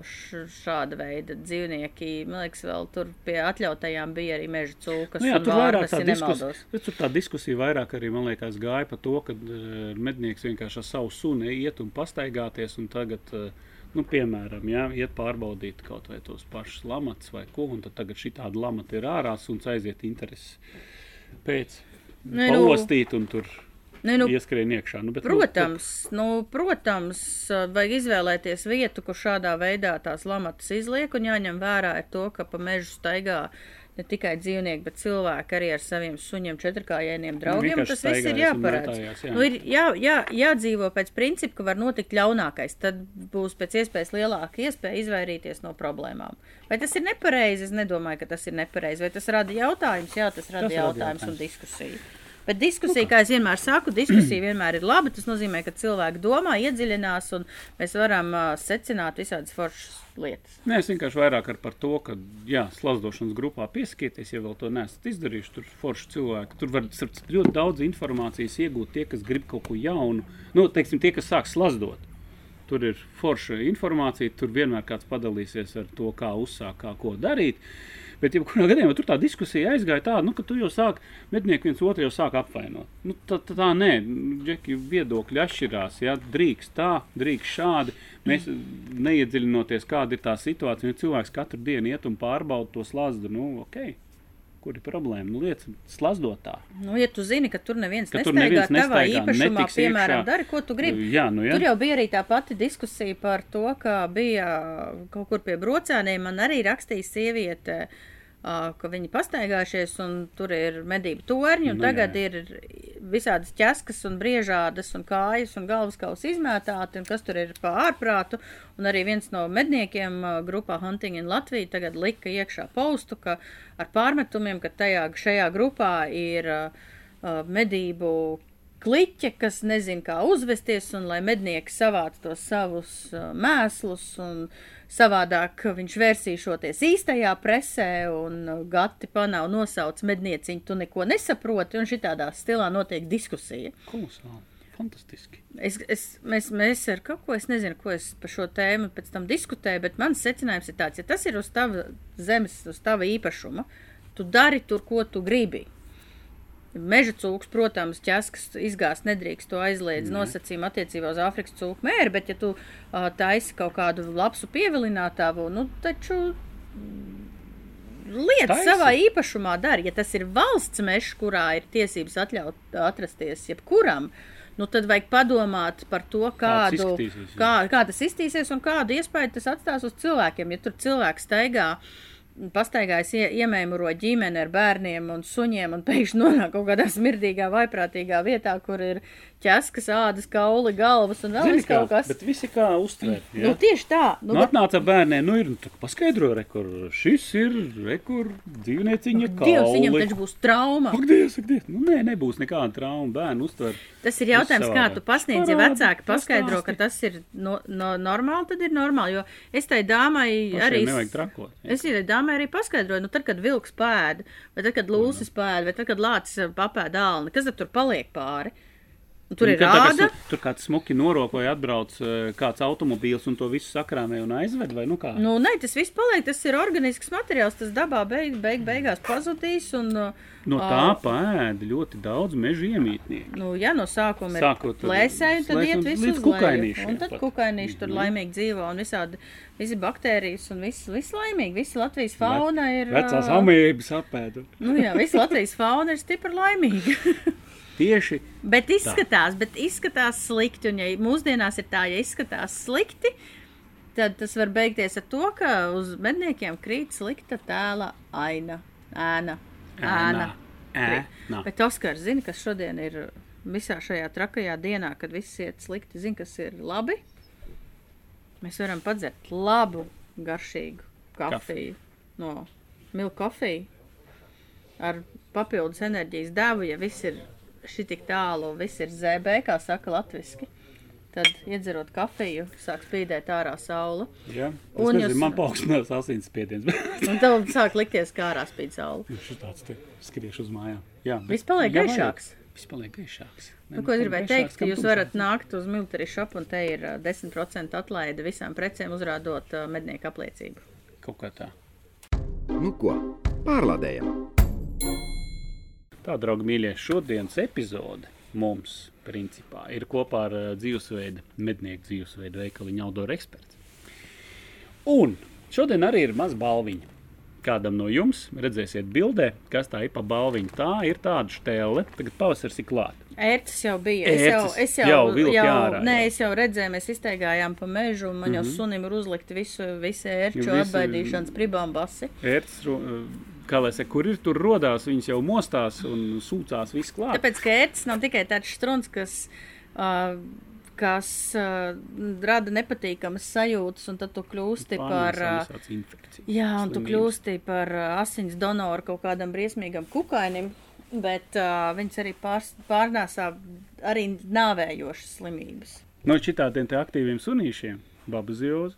š, šāda veida dzīvnieki. Man liekas, vēl tur pie atļautajām bija arī meža cūkas. Nu, jā, un tur vārnas, tā bet tur tā diskusija vairāk arī, man liekas, gāja par to, ka uh, mednieks vienkārši ar savu suni iet un pastaigāties, un tagad, uh, nu, piemēram, jā, iet pārbaudīt kaut vai tos pašus lamatus vai ko, un tad tagad šī tāda lamata ir ārā, un aiziet intereses pēc. Nē, nu- Paostīt un tur Nē, nu, ieskrien iekšā. Nu, bet, Protams, nu, protams, uh, vajag izvēlēties vietu, kur šādā veidā tās lamatas izliek, un jāņem vērā to, ka pa mežu staigā ne tikai dzīvnieki, bet cilvēki arī ar saviem suņiem, četrkājainiem draugiem. vienkārši Tas viss ir mētājās, jā. Nu, ir jā, jā, jādzīvo pēc principa, ka var notikt ļaunākais. Tad būs pēc iespējas lielāka iespēja izvairīties no problēmām. Vai tas ir nepareizi? Es nedomāju, ka tas ir nepareizi. Vai tas rada jautājumus? Jā, tas rada Tas rada jautājumus un diskusiju. Bet diskusija, kā es vienmēr saku, diskusija vienmēr ir laba. Tas nozīmē, ka cilvēki domā, iedziļinās, un mēs varam uh, secināt visādas foršas lietas. Nē, es vienkārši vairāk ar par to, ka, jā, slazdošanas grupā pieskieties, ja vēl to neesat izdarījuši. Tur forši cilvēki. Tur var ļoti daudz informācijas iegūt tie, kas grib kaut ko jaunu. Nu, teiksim, tie, kas sāk slazdot. Tur ir forša informācija, tur vienmēr kāds padalīsies ar to, kā uzsākt, kā ko darīt. Bet, ja kurā gadījumā tur tā diskusija aizgāja tāda, nu, ka tu jau sāk, mednieki viens otru jau sāk apvainot. Nu, tā, tā, tā nē, džeki, viedokļi atšķirās. Ja? Drīkst tā, drīkst šādi. Mēs neiedziļinoties, kāda ir tā situācija. Ja cilvēks katru dienu iet un pārbauda to slazdu, nu, ok. Kur ir problēma? Nu, lietas slazdot tā. Nu, ja tu zini, ka tur neviens Ka nestaigā neviens tavā nestaigā, īpašumā, piemēram, iekšā. dari, ko tu gribi. Jā, nu, jā. Tur jau bija arī tā pati diskusija par to, ka bija kaut kur pie brocēniem. Man arī rakstīja sieviete, ā, ka viņi pastaigājušies, un tur ir medību torņi, un Nu, tagad jā. ir visādas ķeskas, un briežādas, un kājas, un galvaskaus izmētāti, un kas tur ir pa ārprātu. Un arī viens no medniekiem grupā Hunting in Latvija tagad lika iekšā postu, ka ar pārmetumiem, ka tajā, šajā grupā ir ā, medību kliķe, kas nezina, kā uzvesties, un lai mednieki savāc tos savus uh, mēslus, un savādāk viņš vērsīšoties īstajā presē, un uh, gati panāv nosauc mednieciņu, tu neko nesaproti, un šitādā stilā notiek diskusija. Kolosāli. Fantastiski. Es, es, mēs, mēs ar kaut ko, es nezinu, ko es par šo tēmu pēc tam diskutēju, bet mans secinājums ir tāds, ja tas ir uz tava zemes, uz tava īpašuma, tu dari tur, ko tu gribi. Meža cūks, protams, ķeskas izgāzt nedrīkst, to aizliedz nosacījumi attiecībā uz Āfrikas cūku mēri, bet ja tu uh, taisi kaut kādu lapsu pievilinātāvu, nu taču lietas Taisi. savā īpašumā dara. Ja tas ir valsts mežs, kurā ir tiesības atļaut atrasties jebkuram, nu tad vajag padomāt par to, kādu, kā, kā tas iztīsies un kādu iespēju tas atstās uz cilvēkiem. Ja tur cilvēks staigā, pastaigājas ie, iemēmuro ģimeni ar bērniem un suņiem un pēkšņi nonāk kaut kādā smirdīgā, vaiprātīgā vietā, kur ir ķeskas, ādas, kauli, galvas un vēl Zini kaut kas. bet visi kā uztver. Nu, Ja? tieši tā. Nu, Nu, bet- atnāca bērniem, nu ir, nu, paskaidro, re, kur šis ir, re, kur dzīvnieciņa Dievs, viņam kauli. taču būs trauma. Ak, Dievs, ak, Dievs. Nu, nē, nebūs nekāda trauma. Bērnu uztver. Tas ir jautājums, kā tu pasniedz, ja vecāki paskaidro, ka tas ir no, no, normāli, tad ir normāli. Jo es tai dāmai Pašiem arī. nevajag trakot. jā. Es tai dāmai arī paskaidroju, nu tad, kad vilks pēda, vai tad, kad lūsis pēda, vai tad, kad lācis papēda dālni, kas tad tur paliek pāri? Tur ir Nu, kā rāda. su- Tur kāds smuki norokoja, atbrauc eh, kāds automobīls un to visu sakrāmē un aizved, vai nu kā? Nu, nē, tas viss paliek, tas ir organisks materiāls, tas dabā beig, beig, beigās pazudīs. Un, uh, No tā pēda ļoti daudz meža iemītnieku. Nu, jā, no sākuma Sākot ir plēsēji, tad iet visu līdz kukainīšiem Un tad pat. kukainīši tur Mhm. laimīgi dzīvo, un visādi, visi baktērijas, un viss, viss laimīgi, visi Latvijas fauna ir... Vecās ā, amības apēda. Nu jā, visi Latvijas fauna ir stipri laimīga. Tieši bet izskatās, bet izskatās slikti, un ja mūsdienās ir tā, ja izskatās slikti, tad tas var beigties ar to, ka uz medniekiem krīt slikta tēla aina, ēna, ēna. Ē, nā. Bet Oskars zina, kas šodien ir visā šajā trakajā dienā, kad viss iet slikti, zina, kas ir labi. Mēs varam padzert labu, garšīgu kafiju no milka kafija ar papildus enerģijas devu, ja viss ir šī tik tālu, viss ir zēbē, kā saka latviski. Tad, iedzerot kafiju, sāk spīdēt ārā saule. Ja? Es Un jūs- man paaugstinās asinsspiediens, Un tev sāk likties, kā ārā spīd saule. šis tāds te skrieš uz mājām. Jā, bet- Viss paliek Jā, gaišāks. Viss paliek gaišāks. Nu, ko es gribēju teikt, ka jūs varat nākt uz military shop un te ir ā, 10% atlaide visām precēm uzrādot mednieku apliecību. Kaut kā tā. Nu ko, pārlādējam! Tā, draugi, mīļie, šodienas epizode mums, principā, ir kopā ar uh, dzīvesveidu, mednieku dzīvesveidu veikaliņu Outdoor eksperts. Un šodien arī ir maz balviņa. Kādam no jums redzēsiet bildē, kas tā ir pa balviņu. Tā ir tāda štēle, tagad pavasaris ir klāt. Ērts jau bija. Es jau, es jau, jau jau, ārā, nē, es jau redzēju, mēs izteigājām pa mežu, un man jau sunim ir uzlikti visu, visi ērču apbaidīšanas pribambasi. Ērts, ro- uh, kā lai saka, kur ir tur rodās, viņas jau mostās un sūcās viss klāt. Tāpēc, ka ērts nav tikai tāds struns, kas, uh, kas uh, rada nepatīkamas sajūtas, un tad tu kļūsti par. Infekcijas, Jā, un tu kļūsti par ā, asins donoru kaut kādam briesmīgam kukainim, bet uh, viņas arī pārs, pārnēsā arī nāvējošas slimības. No šitādiem te aktīviem sunīšiem, babaziozi,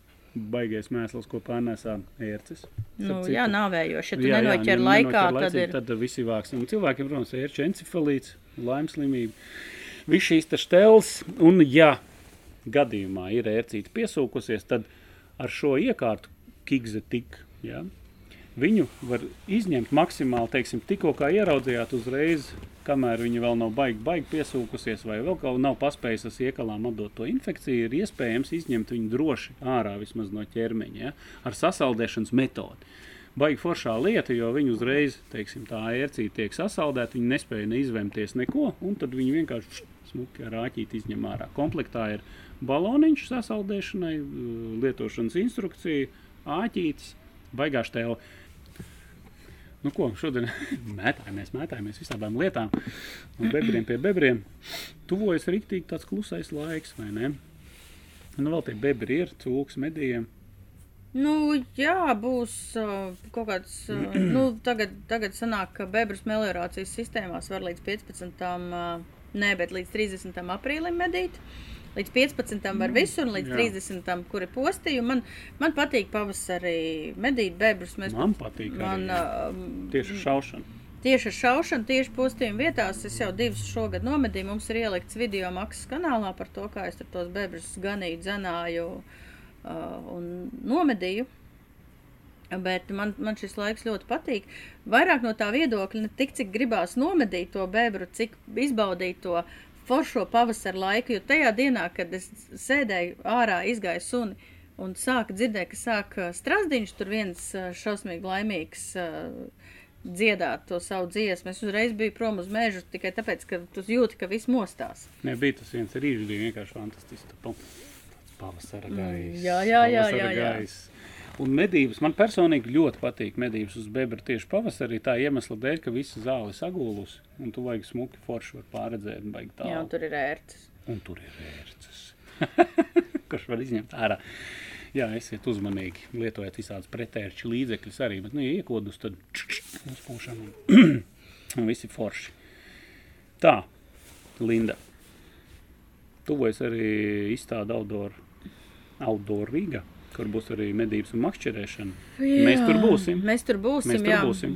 baigais mēsls, ko pārnēsā ērces. Nu, jā, nāvējoši. Ja tu Jā, jā, nenoķer ne- laikā, nenoķer tad laicīgi, ir. Tad visi vāks. Un cilvēkiem, protams, ir encefalīts, laimes slimība. Viss šīs te štēles, un ja gadījumā ir ērcīte piesūkusies, tad ar šo iekārtu kikze tik, ja, viņu var izņemt maksimāli, teiksim, tikko kā ieraudzījāt uzreiz, kamēr viņa vēl nav baigi, baigi piesūkusies, vai vēl kaut nav paspējis ar iekalām atdot to infekciju, ir iespējams izņemt viņu droši ārā vismaz no ķermeņa, ja, ar sasaldēšanas metodi. Baigi foršā lieta, jo viņi uzreiz, teiksim, tā ērcīte tiek sasaldēta, viņi nespēja neizvemties neko, un tad viņi vienkārši smuki ar āķīti izņem ārā. Komplektā ir baloniņš sasaldēšanai, lietošanas instrukcija, āķītis, baigāš tev. Nu, ko šodien mētājamies, mētājamies visādām lietām, no bebriem pie bebriem. Tuvojas rīktīgi tāds klusais laiks, vai ne? Nu, vēl tie bebri ir, cūks medījiem. Nu, jā, būs uh, kaut kāds. Uh, nu, tagad, tagad sanāk, ka bebras meliorācijas sistēmās var līdz 15. Uh, nē, bet līdz 30. aprīlim medīt. Līdz 15. var visur, un līdz jā. 30. kur ir postījumi. Man, man patīk pavasarī medīt bebrus. Mēs, Man patīk man, arī, uh, Tieši ar šaušanu. Tieši ar šaušanu, tieši postījumu vietās. Es jau divus šogad nomedīju. Mums ir ielikts video maksas kanālā par to, kā es tos bebrus ganīju, dzenāju uh, un nomedīju. Bet man, man šis laiks ļoti patīk. Vairāk no tā viedokļa, ne tik cik gribās nomedīt to bebru, cik izbaudīt to foršo pavasara laiku. Jo tajā dienā, kad es sēdēju ārā, izgāju suni un sāku dzirdēt, ka sāk ā, strazdiņš tur viens šausmīgi laimīgs dziedāt to savu dziesmu. Es uzreiz biju prom uz mežu tikai tāpēc, ka tu jūti, ka viss mostās. Nē, bija tas viens rīžs, bija vienkārši fantastisks. Pavasara gaisa. Mm, jā, jā, jā, jā, jā. gaisa. Un medības man personīgi ļoti patīk medības uz bebra tieši pavasarī. Tā iemesla dēļ, ka visa zāle ir sagūlusi un tu vajag smuki forši var pārredzēt. un baigi tālu. Jā, un tur ir ērts. Un tur ir vērts. Kurš var izņemt ārā? Jā, esiet uzmanīgi. Lietojiet visādus pretērču līdzekļus arī. Bet, nu, ja iekodus, tad uzpūšam un, un visi forši. Tā, Linda. Tuvojas arī izstāde outdoor, outdoor Rīga, kur būs arī medības un makšķerēšana. Mēs tur būsim. Mēs tur būsim. Mēs tur jā. būsim.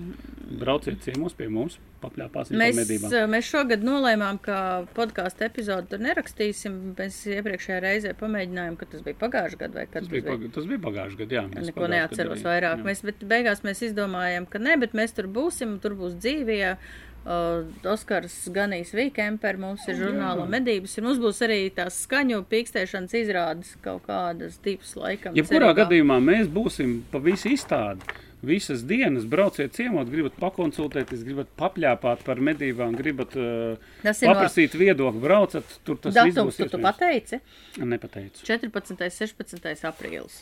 Brauciet ciemos pie mums, papļāpāsim Mēs, par medībām. mēs šogad nolēmām, ka podkāstu epizodu tur nerakstīsim. Mēs iepriekšējā reizē pamēģinājām, ka tas bija pagājušajā gadā vai kad Tas bija, pag tas bija pagājušajā gadā. jā, mēs Neko neatceros vairāk. jā. Mēs, bet beigās mēs izdomājām, ka nē, bet mēs tur būsim, tur būs dzīvie. Uh, Oskars Ganīs Vīkemper, mums ir žurnāla medības, un mums būs arī tās skaņu pīkstēšanas izrādes kaut kādas divas laikam. Jebkurā cerībā. gadījumā mēs būsim pa visu izstādi. Visas dienas brauciet ciemot, gribat pakonsultēties, gribat papļāpāt par medībām, gribat uh, ir no- paprasīt viedokli, braucat, tur tas viss Datums, būs tu, tu iespējams. pateici? Nepateicu. 14. 16. aprīlis.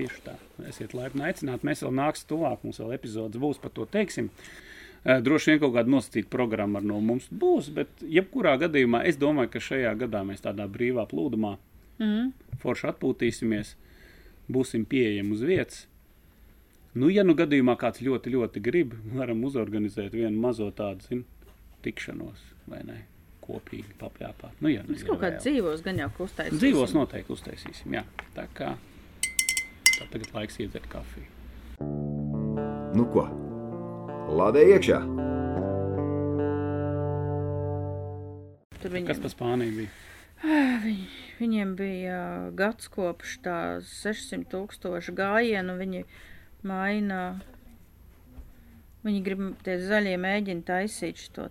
Tieši tā. Esiet laipni aicināti. Mēs vēl nāksim tuvāk, mums vēl epizodes būs par to teiksim. Eh, Droši vien kaut kāda nosacīta programma ar no mums būs, bet jebkurā gadījumā es domāju, ka šajā gadā mēs tādā brīvā plūdumā Mm. forši atpūtīsimies, būsim pieejami uz vietas. Nu, ja nu gadījumā kāds ļoti, ļoti grib, varam uzorganizēt vienu mazo tādu zin, tikšanos, vai ne? Kopīgi papļāpāt. Nu, ja, nu, Mēs kaut kā vēl. dzīvos gan jau kustēsim. Dzīvos noteikti uztaisīsim. Jā. Tā kā tā tagad laiks iedzert kafiju. Nu ko? Lādē iekšā! Tur Kas viņiem, pa Spāniju bija? Viņ, viņiem bija gads kopš tā 600 tūkstoši gājienu. Viņi maina. Viņi grib tie zaļie mēģina taisīt šo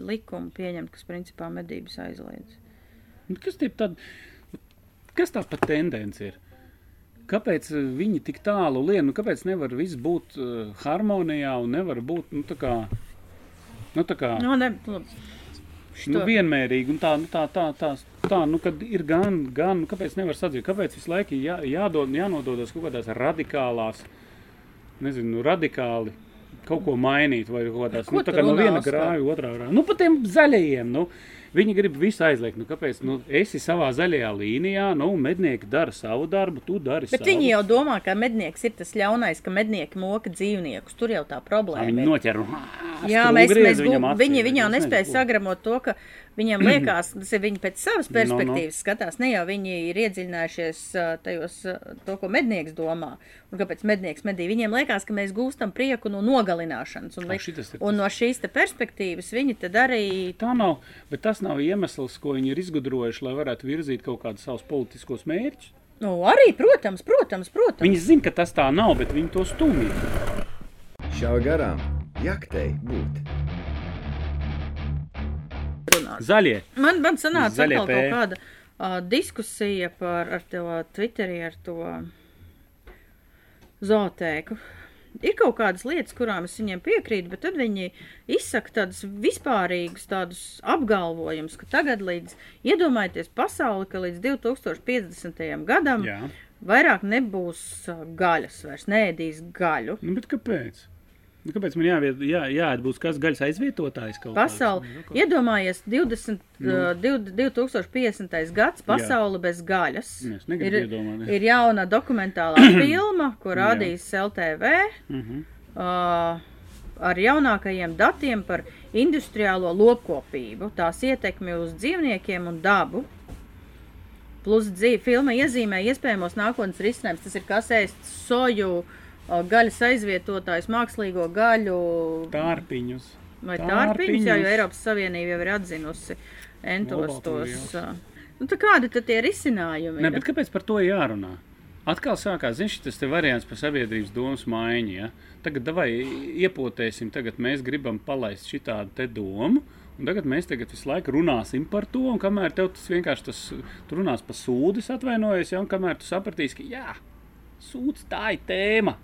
likumu pieņemt, kas principā medības aizliedz. Nu, Kas tie tad? Kas tā pa tendence ir? Kāpēc eh, viņi tik tālu lien? Nu, kāpēc nevar viss būt uh, harmonijā un nevar būt nu, tā kā, nu, tā kā Nu, ne, labi. nu, vienmērīgi un tā, nu, tā, tā, tā, tā nu, kad ir gan, gan, nu, kāpēc nevar sadzīvot? Kāpēc visu laiku jā, jādod, jānododas kaut kādās radikālās, nezinu, radikāli kaut ko mainīt vai kaut kādās, nu, tā kā no viena grāju otrā grāju. Nu, pa tiem zaļajiem, nu, viņi grib visu aizliegt. Nu, kāpēc? Nu, esi savā zaļajā līnijā, nu, mednieki dara savu darbu, tu dari Bet savu. viņi jau domā, ka mednieks ir tas ļaunais, ka mednieki moka dzīvniekus. Tur jau tā problēma. Viņi noķer Jā, mēs, mēs acī, viņi, viņi jau es nespēja sagramot to, ka viņiem liekas, tas ir viņi pēc savas No, no. perspektīvas skatās. Ne jau viņi ir iedziļinājušies tajos, to, ko mednieks domā. Un kāpēc mednieks medī? Viņiem liekas, ka mēs gūstam prieku no nogalināšanas. Un, ir un no šīs te perspektīvas viņi tad arī. Tā nav, bet tas nav iemesls, ko viņi ir izgudrojuši, lai varētu virzīt kaut kādus savus politiskos mērķus. Nu, arī, protams, protams, protams. Viņi zina, ka tas tā nav, bet viņi to stumj. Šā garām jaktei būt. Zaļie. Man, man sanāca Zaļie atkal P. kaut kāda uh, diskusija par ar to Twitterī, ar to zootēku. Ir kaut kādas lietas, kurām es viņiem piekrītu, bet tad viņi izsaka tādus vispārīgus tādus apgalvojumus, ka tagad līdz, iedomājieties pasauli, ka līdz 2050. gadam Jā. vairāk nebūs gaļas, vairs neēdīs gaļu. Nu, bet kāpēc? Nu, kāpēc man jāviet, jā, jāiet būs kāds gaļas aizvietotājs kāds? Pasauli. Nu, kaut- Iedomājies, 20, Nu. uh, div- 2050. gads, pasaule bez gaļas. Es Ir, ir jauna dokumentālā filma, ko rādīs LTV. Mhm. Uh, ar jaunākajiem datiem par industriālo lopkopību, tās ietekmi uz dzīvniekiem un dabu. Plus dzīve, filma iezīmē iespējamos nākotnes risinājumus. Tas ir kas ēst soju, uh, gaļas aizvietotājs, mākslīgo gaļu, Tārpiņus. vai tārpiņus, jā, jo Tārpiņus. Eiropas Savienība jau ir atzinusi entos tos. Nu, tā kādi tad tie risinājumi? Ne, bet kāpēc par to jārunā? Atkal sākās zin, šis variants par sabiedrības domas maiņu. Ja? Tagad vai iepotēsim, tagad mēs gribam palaist šitādu te domu. Un tagad mēs tagad visu laiku runāsim par to, un kamēr tev tas vienkārši tas, tu runās par sūdu, es atvainojos, ja, un kamēr tu sapratīsi, ka jā, sūds tā ir tēma.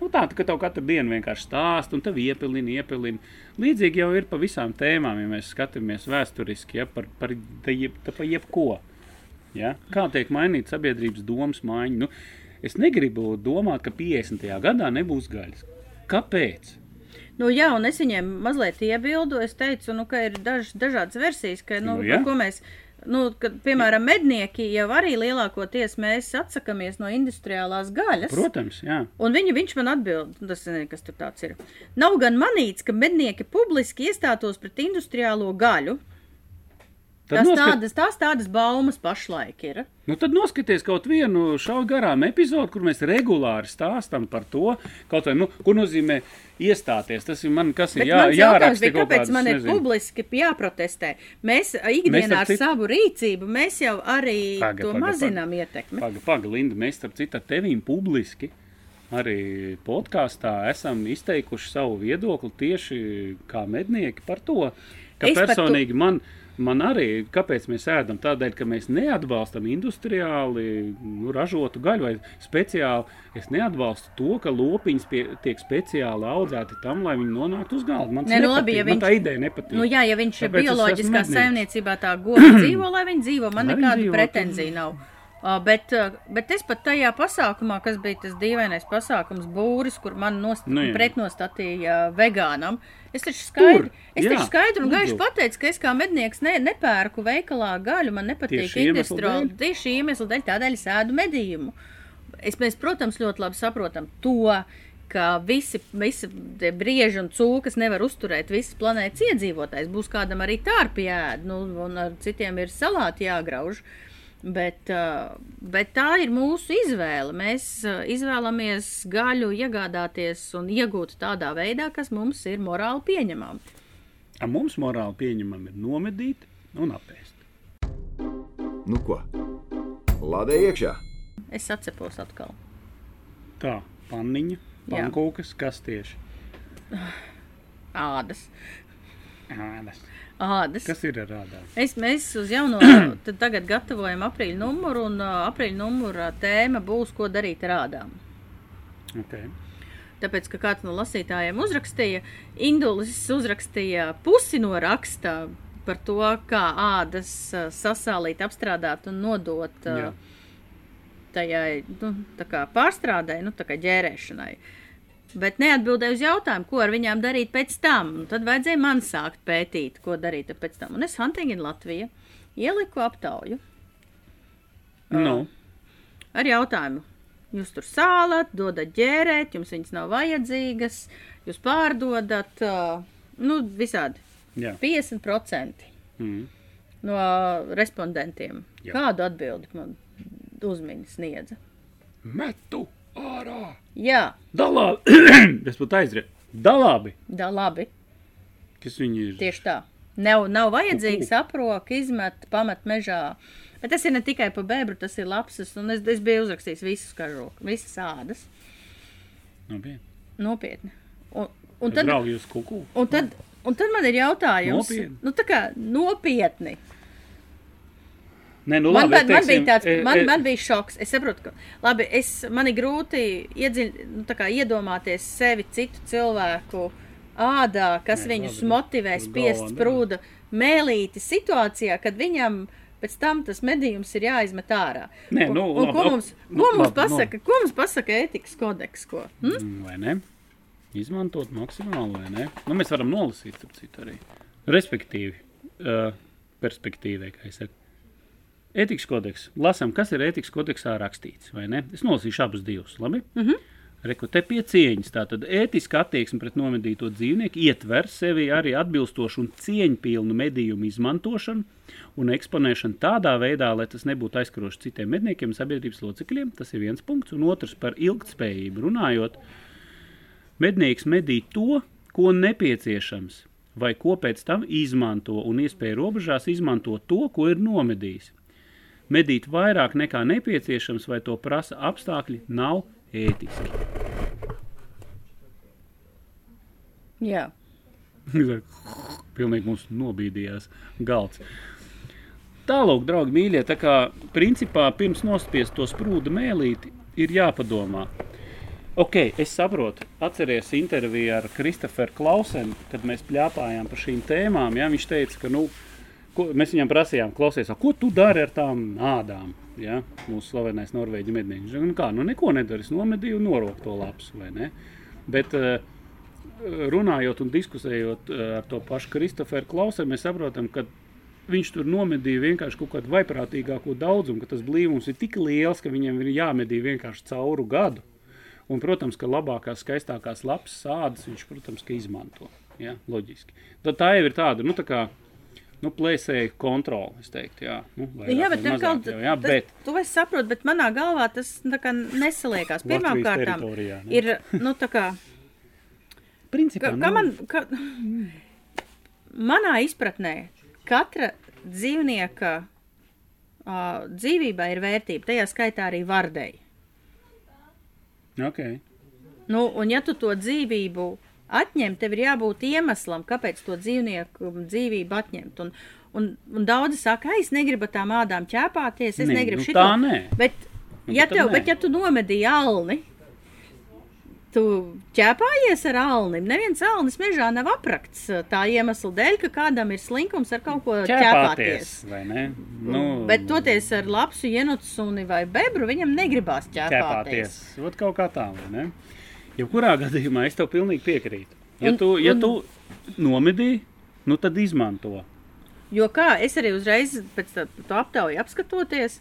Nu, tā, ka tev katru dienu vienkārši stāsta, un tev iepilina, iepilina. Līdzīgi jau ir pa visām tēmām, ja mēs skatāmies vēsturiski, ja, par, par, te jeb, te pa jebko. Ja? Kā tiek mainīta sabiedrības domas maiņa? Nu, es negribu domāt, ka 50. gadā nebūs gaļas. Kāpēc? Nu, jā, un es viņiem mazliet iebildu. Es teicu, nu, ka ir daž, dažādas versijas, ka, nu, Nu, nu, jā. ko mēs. Nu, kad, piemēram, mednieki jau arī lielākoties mēs atsakāmies no industriālās gaļas. Protams, jā. Un viņa, viņš man atbild, nu, tas nezinu, kas tur tāds ir. Nav gan manīts, ka mednieki publiski iestātos pret industriālo gaļu. Tas noskat... tādas, tās tādas baumas pašlaik ir. nu, tad noskaties kaut vienu šaubu garām epizodu, kur mēs regulāri stāstām par to, vai, nu, ko nozīmē iestāties. Tas ir man, kas ir jā, jāraksta bija, kāpēc kādas, man ir nezinu. publiski jāprotestē? Mēs ikdienā Mēs, ar citu- savu rīcību, mēs jau arī Paga, to paga, mazinām ietekmi. Paga, paga, Linda, mēs starp citu ar tevīm publiski arī podkāstā esam izteikuši savu viedokli tieši kā mednieki par to, ka Es par to- personīgi man, man arī, kāpēc mēs ēdam, tādēļ, ka mēs neatbalstam industriāli nu, ražotu gaļu vai speciāli. Es neatbalstu to, ka lopiņas pie, tiek speciāli audzēti tam, lai viņi nonāktu uz galda. Man, Nē, nu labi, ja man viņš- tā ideja nepatīk. Nu, jā, ja viņš ir bioloģiskā saimniecībā, tā goda dzīvo, lai viņi dzīvo. Man dzīvo, pretenzija nav. Uh, bet, uh, bet es pat tajā pasākumā, kas bija tas dīvainais pasākums, būris, kur man nost, Nu, jā. pretnostatīja vegānam, es taču skaidri, Tur, es jā, taču skaidri un lūdzu. gaiši pateicu, ka es kā mednieks ne, nepērku veikalā gaļu, man nepatīk iemesla industriāli. Tieši iemeslu dēļ, tādēļ es ēdu medījumu. Es, mēs, protams, ļoti labi saprotam to, ka visi, visi brieži un cūkas nevar uzturēt visas planētas iedzīvotājs. Būs kādam arī tārpi jāēd, nu, un ar citiem ir salāti jāgrauž. Uh, bet tā ir mūsu izvēle. Mēs uh, izvēlamies gaļu iegādāties un iegūt tādā veidā, kas mums ir morāli pieņemama. A mums morāli pieņemam ir nomedīt un apēst. Nu ko? Lādē iekšā! Es atcepos atkal. Tā, panniņa, pankūkas, kas tieši? Ādas. Ēdas. Ādas. Kas ir ar ādām? Es, mēs uz jauno, tagad gatavojam aprīļa numuru, un uh, aprīļa numura tēma būs, ko darīt ar ādām. Okay. Tāpēc, ka kāds no lasītājiem uzrakstīja, Indulis uzrakstīja pusi no raksta par to, kā ādas uh, sasālīt, apstrādāt un nodot Jā. uh, tajai nu, pārstrādē, nu, tā kā ģērēšanai. Bet neatbildēju uz jautājumu, ko ar viņām darīt pēc tam. Un tad vajadzēja man sākt pētīt, ko darīt pēc tam. Un es Hunting in Latviju ieliku aptauju Nu, ar jautājumu. Jūs tur sālat, dodat ģērēt, jums viņas nav vajadzīgas, jūs pārdodat, uh, nu, visādi. jā. 50% Mm. no respondentiem. Jā. Kādu atbildi man uzmini sniedza? Metu ārā! Jā, Dalābi! es pat aizrietu. Dalābi! da labi, Kas viņi ir? tieši tā. Nav, nav vajadzīgs aproka, izmet, pamet mežā. Bet tas ir ne tikai pa bebru, tas ir lapsas, un es, es biju uzrakstījis visus kažokus, visas ādas. Nopietni. Nopietni. Un, un Tad... Draugi uz kuku. Un tad, un tad man ir jautājums, Nopietni. nu, tā kā nopietni. Nē, nu Man, labi, man, man bija teiksim, tāds, e, man, e, man bija šoks. Es saprotu, ka labi, es, man ir grūti iedziļ, nu, iedomāties sevi citu cilvēku ādā, kas Nē, viņus labi, motivē tur spiest sprūda mēlīti situācijā, kad viņam pēc tam tas medījums ir jāizmet ārā. Nē, un, nu, un, labi, ko ok, mums, nu, ko mums labi, pasaka, ko mums pasaka ētikas kodeks? Ko? Hm? Mm, Vai ne? Izmantot maksimāli, vai ne? Nu, mēs varam nolasīt, starp citu, arī. Respektīvi, uh, perspektīvai, kā es saku. Ētikas kodeks. Lasām, kas ir ētikas kodeksā rakstīts? Es nolasīšu abus divus, labi? Mm -hmm. Reku te pie cieņas. Tātad ētiska attieksme pret nomedīto dzīvnieku ietver sevi arī atbilstošu un cieņpilnu medījumu izmantošanu un eksponēšanu tādā veidā, lai tas nebūtu aizskaroši citiem medniekiem un sabiedrības locekļiem. Tas ir viens punkts. Un otrs par ilgtspējību runājot. Mednieks medī to, ko nepieciešams, vai ko pēc tam izmanto, un iespēja robežās izmanto to, ko ir nomedījis. Medīt vairāk nekā nepieciešams, vai to prasa apstākļi, nav ētiski. Jā. Pilnīgi mums nobīdījās galds. Tālāk, draugi, mīļie, tā kā principā pirms nospiest to sprūdu mēlīti, ir jāpadomā. Ok, es saprotu. Atceries interviju ar Kristoferu Klausenu, kad mēs pļāpājām par šīm tēmām. Ja? Viņš teica, ka nu, ko, mēs viņam prasījām, klausies, "A, ko tu dari ar tām ādām? Ja? Mūsu slavenais norvēģi mednieks. Nu, kā, nu neko nedara, es nomedīju noroku to ne? Bet uh, runājot un diskusējot uh, ar to pašu Kristoferu Klausenu, mēs saprotam, ka viņš tur nomedīja vienkārši kaut kādu vaiprātīgāko daudzumu, ka tas blīvums ir tik liels, ka viņam ir jāmedī vienkārši cauru gadu. Un, protams, ka labākās, skaistākās lapas sādas viņš, protams, izmanto. Ja, loģiski. Tad tā jau ir tāda, nu, tā kā, nu, plēsēja kontroli, es teiktu, jā. Nu, vairāk Jā, bet mazāk atkal, jau, jā, tas, bet to es saprotu, bet manā galvā tas nesaliekās. Pirmkārt, ir, nu, tā kā, principā, ka, nu, ka man, ka, manā izpratnē katra dzīvnieka uh, dzīvībā ir vērtība, tajā skaitā arī vardei. okay. Nu, un ja tu to dzīvību atņem, tev ir jābūt iemeslam, kāpēc to dzīvnieku dzīvību atņemt. Un, un, un daudzi saka, "Ai, es negribu tām ādām ķēpāties, es Nē, negribu nu šito. tā nē. Bet, Nu, ja tev, nē. bet ja tu nomedīji alni, tu ķēpājies ar alnim. Neviens alnis mežā nav aprakts uh, tā iemesla dēļ, ka kādam ir slinkums ar kaut ko ķēpāties. ķēpāties, ne? Nu, Bet toties ar lapsu, ienūtu suni vai bebru, viņam negribās ķēpāties. ķēpāties. Ot kaut kā tā, vai ne? Jebkurā gadījumā es tev pilnīgi piekrītu. Ja Un- tu, ja un- tu nomedīji, nu tad izmanto. Jo kā es arī uzreiz pēc to aptauju apskatoties,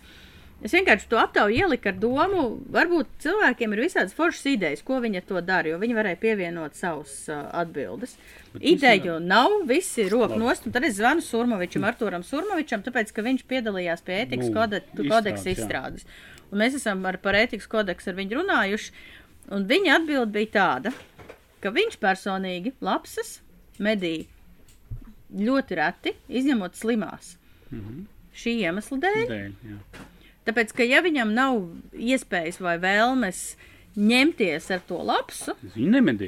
es vienkārši to aptauju ieliku ar domu, varbūt cilvēkiem ir visādas foršas idejas, ko viņi to dara, jo viņi varēja pievienot savus uh, atbildes. Bet Ideju nav, visi rok nost, un tad es zvanu Surmovičam, Arturam Surmovičam, tāpēc, ka viņš piedalījās pie ētikas Nu, kodeksa izstrādes. Un mēs esam ar, par ētikas kodeksu ar viņu runājuši, un viņa atbild bija tāda, ka viņš personīgi lapsas medī ļoti reti, izņemot slimās. Mhm. Šī iemesla dēļ. Dēļ, jā. Tāpēc, ka ja viņam nav iespējas vai vēlmes ņemties ar to lapsu,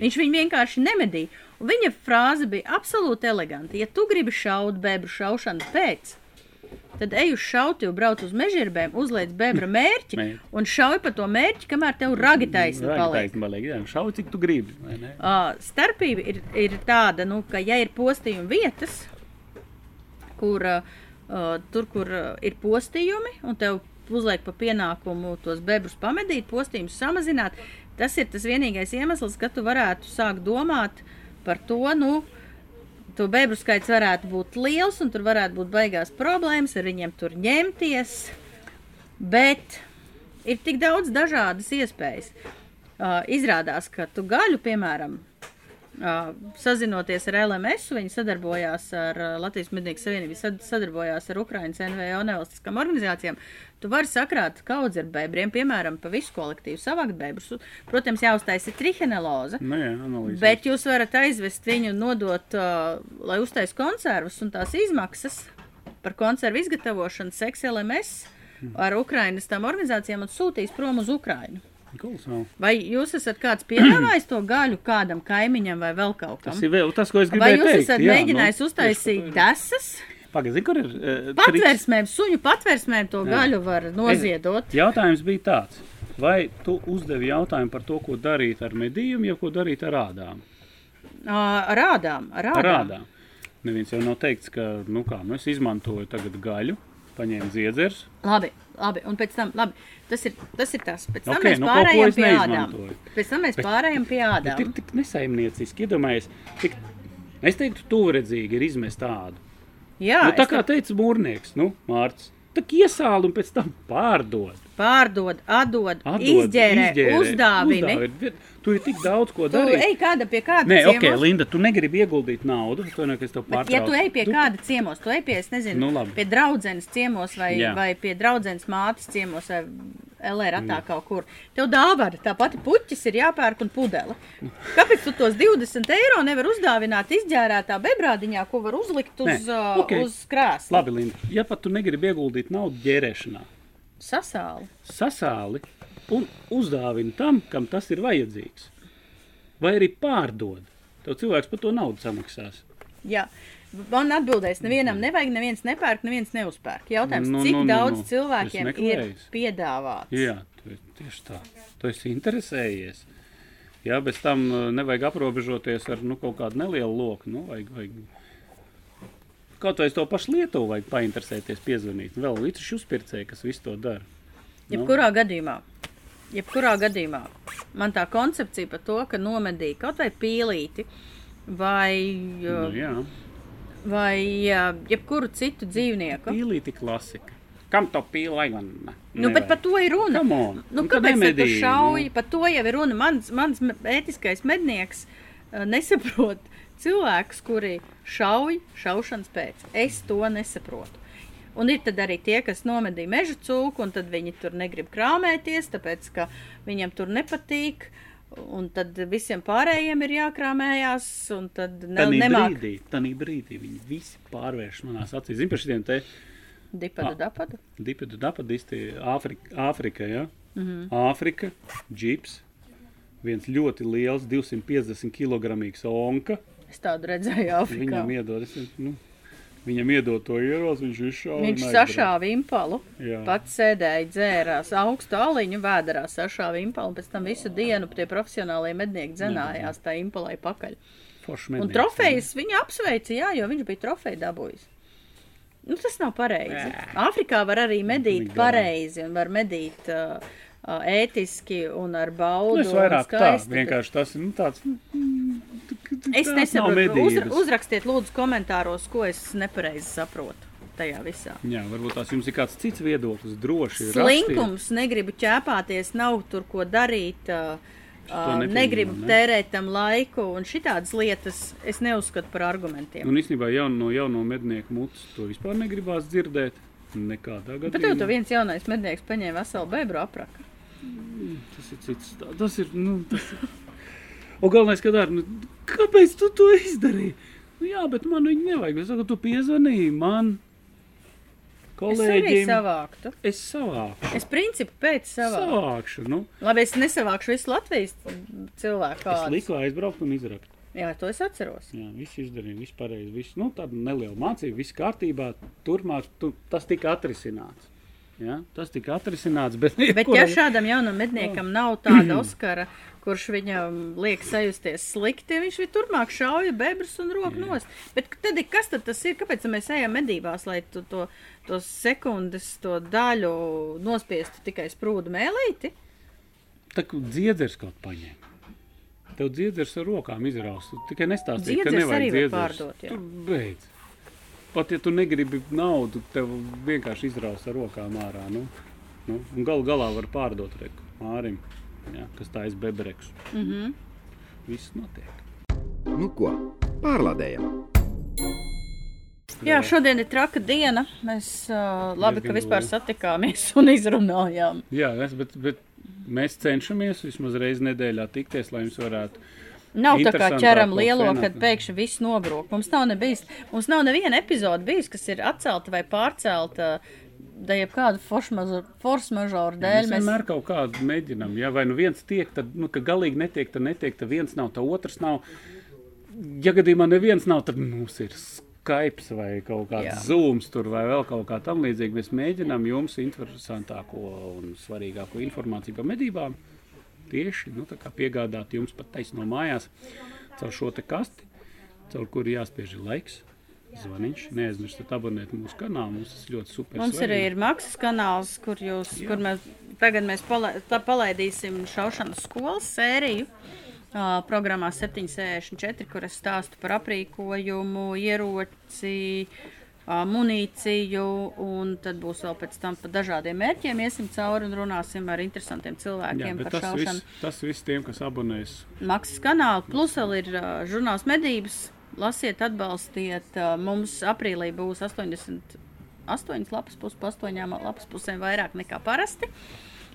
viņš viņu vienkārši nemedīja. Viņa frāze bija absolūti eleganta. Ja tu gribi šaut bebru šaušanas pēc, tad ej uz šauti, brauc uz mežģīrbēm, uzliec bebra mērķi Mērķi. un šauj pa to mērķi, kamēr tev ragi taisni paliek. paliek. Jā, šauj, cik tu gribi. Uh, starpība ir, ir tāda, nu, ka, ja ir postījuma vietas, kur uh, uh, tur, kur uh, ir postījumi, un tev uzliek pa pienākumu tos bebrus pamedīt, postījumus samazināt, tas ir tas vienīgais iemesls, ka tu varētu sākt domāt par to, nu, to bebru skaits varētu būt liels, un tur varētu būt baigās problēmas ar viņiem tur ņemties, bet ir tik daudz dažādas iespējas. Uh, izrādās, ka tu gaļu, piemēram, sazinoties ar LMS, viņi sadarbojās ar uh, Latvijas Mednieku Savienību, sad, sadarbojās ar Ukraiņas NVO nevalstiskām organizācijām. Tu vari sakrāt kaudzi ar bebriem, piemēram, pa visu kolektīvu, savākt bebrus. Protams, jāuztaisa triheneloza. Nu, jā, analīze. Bet jūs varat aizvest viņu, nodot, uh, lai uztaisītu konservus, un tās izmaksas par konservu izgatavošanu seks LMS ar Ukraiņas tām organizācijām un sūtīs prom uz Ukraiņu. Kolosāli. Vai jūs esat kāds piedāvājis to gaļu kādam kaimiņam vai vēl kaut kam? Tas ir vēl tas, ko es Vai gribēju jūs teikt. esat jā, mēģinājis nu, uztaisīt desas? Pagaidi, kur ir uh, triks? Patversmēm, suņu patversmēm to Jā. gaļu var noziedot. Jautājums bija tāds. Vai tu uzdevi jautājumu par to, ko darīt ar medījumu, ja ko darīt ar ādām? Ā, Rādām, Ar rādām. ādām. Neviens jau nav teikts, ka, nu kā, nu es izmantoju tagad gaļu, paņēmu dziedzers. Labi, labi, un pēc tam, labi, tas ir tas, ir tas. Pēc tam Ok, mēs nu, pārējām es pie ādām. Pēc tam mēs Bet- pārējām pie Bet ādām. ir tik nesaimnieciski, iedomājies, tik, es teiktu, tuvredzīgi ir izmest tādu. Jā, nu, tā kā teica mūrnieks, nu, Mārts, tā iesāli un pēc tam pārdod. pārdod, atdod, Atdod, izģērē, izģērē, uzdāvini. uzdāvini. Tur ir tik daudz ko Tu darīt. ej kāda pie kāda Nē, ok, ciemos. Linda, tu negribi ieguldīt naudu. Es domāju, ka es tev Bet, ja tu ej pie kāda ciemos, tu ej pie, es nezinu, Nu, labi. pie draudzenes ciemos vai, Jā. vai pie draudzenes mātes ciemos vai LR atā kaut kur. Tev dāvana, tā pati puķis ir jāpērk un pudele. Kāpēc tu tos 20 eiro nevar uzdāvināt izģērētā bebrādiņā, ko var uzlikt uz, Nē, ok. okay. uz krēsla? Labi, Linda, ja pat tu negribi ieguldīt naudu ģērēšanā, Sasāli. sasāli un uzdāvini tam, kam tas ir vajadzīgs. Vai arī pārdod. Tev cilvēks par to naudu samaksās. Jā. Man atbildēs, nevienam nevajag, neviens nepērk, neviens neuzpērk. Jautājums, Nu, cik nu, nu, daudz nu. cilvēkiem ir piedāvāts? Jā, tu, tieši tā. Tu esi interesējies. Jā, bez tam uh, nevajag aprobežoties ar nu, kaut kādu nelielu loku. Nu, vajag, vajag. Kaut vai to pašu Lietuvu vajag painteresēties, piezvanīt. Vēl līdzi uzpircēji, kas visu to dara. Nu, Jebkurā gadījumā, jebkurā gadījumā man tā koncepcija par to, ka nomedīja kaut vai pīlīti vai, nu, uh, jā, vai jebkuru citu dzīvnieku. pīlīti klasika. Kam to pīli vajag? Nu, bet par to ir runa. Nu, Nu, kāpēc tu šauji? nu. Par to jau ir runa. Mans, mans ētiskais mednieks uh, nesaprot cilvēkus, kuri šauj šaušanas pēc. Es to nesaprotu. Un ir arī tie, kas nomedīja meža cūku, un tad viņi tur negrib krāmēties, tāpēc ka viņiem tur nepatīk. Un tad visiem pārējiem ir jākrāmējās, un tad ne, Tanī nemāk brīdī, tanī brīdī viņi visi pārvērš manās acīs. Zini, par šiem te dipadu dapadu. dipidu dapadisti Āfrika, Āfrika, ja? mm. -hmm. Āfrika, džips, viens ļoti liels, 250 kg onka. Es tādu redzēju Āfrikā. Viņam iedod, es, nu, viņam iedod to ieroci, viņš izšāva. Viņš sašāva impalu. Jā. Pats sēdēja, dzērās augstu aliņu, vēdā sašāva impalu, un pēc tam visu dienu tie profesionālie mednieki dzenājās tā impalai pakaļ. Foršs Un trofejas viņa apsveica, jā, jo viņš bija trofeju dabūjis. Nu, tas nav pareizi. Āfrikā var arī medīt pareizi un var medīt uh, ētiski un ar Nu, baudu. es un vairāk tā, vienkārši tas ir nu, tāds. mm, Es tās nav nesaprotu. Uz, uzrakstiet, lūdzu, komentāros, ko es nepareizi saprotu tajā visā. Jā, varbūt tās jums ir kāds cits viedoklis, droši. rakstiet. Slinkums, negribu ķēpāties, nav tur ko darīt. Uh, uh, negribu ne? tērēt tam laiku, un šitādas lietas es neuzskatu par argumentiem. Un īstenībā jau no jauno mednieku mutes to vispār negribās dzirdēt. Nekādā Bet tev to gadījumā. viens jaunais mednieks paņēma veselu bebru apraka. Tas ir cits. stā- Tas ir. Nu, tas ir. Un galvenais, ka dara, nu, kāpēc tu to izdarīji? Nu, jā, bet man viņa nevajag. Es saku, tu piezvanīji man. Es arī Kolēģiem. savāktu. Es savākšu. Es principu pēc savāktu. Savākšu. Nu, Labi, es nesavākšu visu Latvijas cilvēku. es kādus. liku aizbraukt un izrakt. Jā, to es atceros. Jā, viss izdarīja, viss pareizi. Viss, nu, tāda neliela mācība, viss kārtībā. Turmāk tu, tas tika atrisināts. Ja? Tas tika atrisināts. Bet, Bet ja šādam jaunam medniekam nav tāda Oskara, kurš viņam liek sajusties slikti, viņš viņu turpmāk šauja bebrus un roku nost. Bet tad ir- kas tad tas ir? Kāpēc mēs ejam medībās, lai tu to, to sekundes, to daļu nospiestu tikai sprūdu mēlīti? Tā kā dziedzers kaut paņēma. Tev dziedzers ar rokām izraus. Tu tikai nestāstīji, ka nevajag dziedzers. pārdot, jā. Tur beidz. Pat ja tu negribi naudu, tev vienkārši izraus ar rokām ārā. Nu, nu, un galu galā var pārdot reku mārim, ja, kas tā ir bebreks. Mm Mhm. -hmm. Viss notiek. Nu ko, pārlādējam! Jā, šodien ir traka diena. Mēs uh, labi, ka vispār satikāmies un izrunājām. Jā, es, bet, bet mēs cenšamies vismaz reizi nedēļā tikties, lai jums varētu. Nav tā kā ķeram lielo, fenotēpu. kad pēkšņi viss nobrūk. Mums nav nebijis, mums nav neviena epizode bijis, kas ir atcelta vai pārcelta. Da jau kādu force majeure dēļ Mēs mēs vienmēr kaut kādu mēģinām. Ja vai nu viens tiek, tad nu, galīgi netiek, tad netiek, tad viens nav, tad otrs nav. Ja gadījumā neviens nav, tad mums ir Skype vai kaut kāds Jā. zūms tur vai vēl kaut kā tam līdzīga. Mēs mēģinām jums interesantāko un svarīgāko informāciju par medībām tieši nu, piegādāt jums pat taisno mājās caur šo kasti, caur kuru jāspiež laiks. Zvaniņš, neaizmirstiet abonēt mūsu kanālu. Mums tas ļoti super. Mums arī ir maksas kanāls, kur, jūs, Jā. kur mēs tagad mēs pala, tā palaidīsim šaušanas skolas sēriju. Uh, programmā 764, kur es stāstu par aprīkojumu, ieroci, uh, munīciju, un tad būs vēl pēc tam par dažādiem mērķiem. Iesim cauri un runāsim ar interesantiem Jā, cilvēkiem bet par tas šaušanu. viss, tas viss tiem, kas abonēs maksas kanālu, plus vēl ir uh, žurnāls medības. Lasiet, atbalstiet. Uh, mums aprīlī būs 88 lapas puses, pa 8 lapas pusēm vairāk nekā parasti.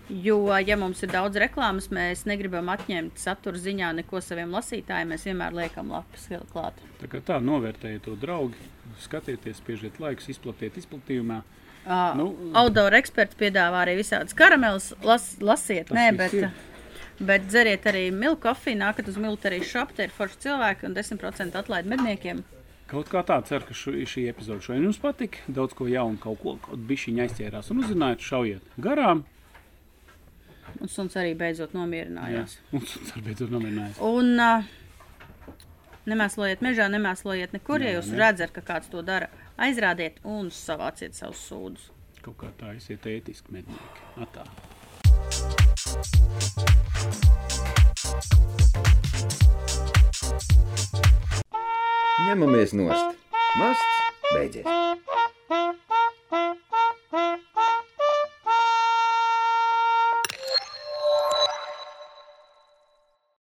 Jo, ja mums ir daudz reklāmas, mēs negribam atņemt satura ziņā neko saviem lasītājiem. Mēs vienmēr liekam lapas klāt. Tā kā tā novērtējiet to draugu, skatieties, spiežiet laikus, izplatiet izplatījumā. Uh, Nu, Outdoor eksperts piedāvā arī visādas karameļus. Las, lasiet, nē, bet, ir. bet dzeriet arī milku kofiju, nākat uz militārijas šopu, te ir forši cilvēki un 10% atlaid medniekiem. Kaut kā tā ceru, ka šu, šī epizode šodien jums patika. Daudz ko jaunu, kaut ko bišķiņa aizķērās un uzzinājāt, šaujiet garām. Un suns arī beidzot Jā, nomierinājās. un tas beidzot nomierinājās. Un uh, nemēslojiet mežā, nemēslojiet nekur, ja Jā, jūs ne. redzat, ka kāds to dara. Aizrādiet un savāciet savus sūdus. Kaut kā tā esiet ētiski mednieki. Atā. Ņemamies nost. Masts beidzies.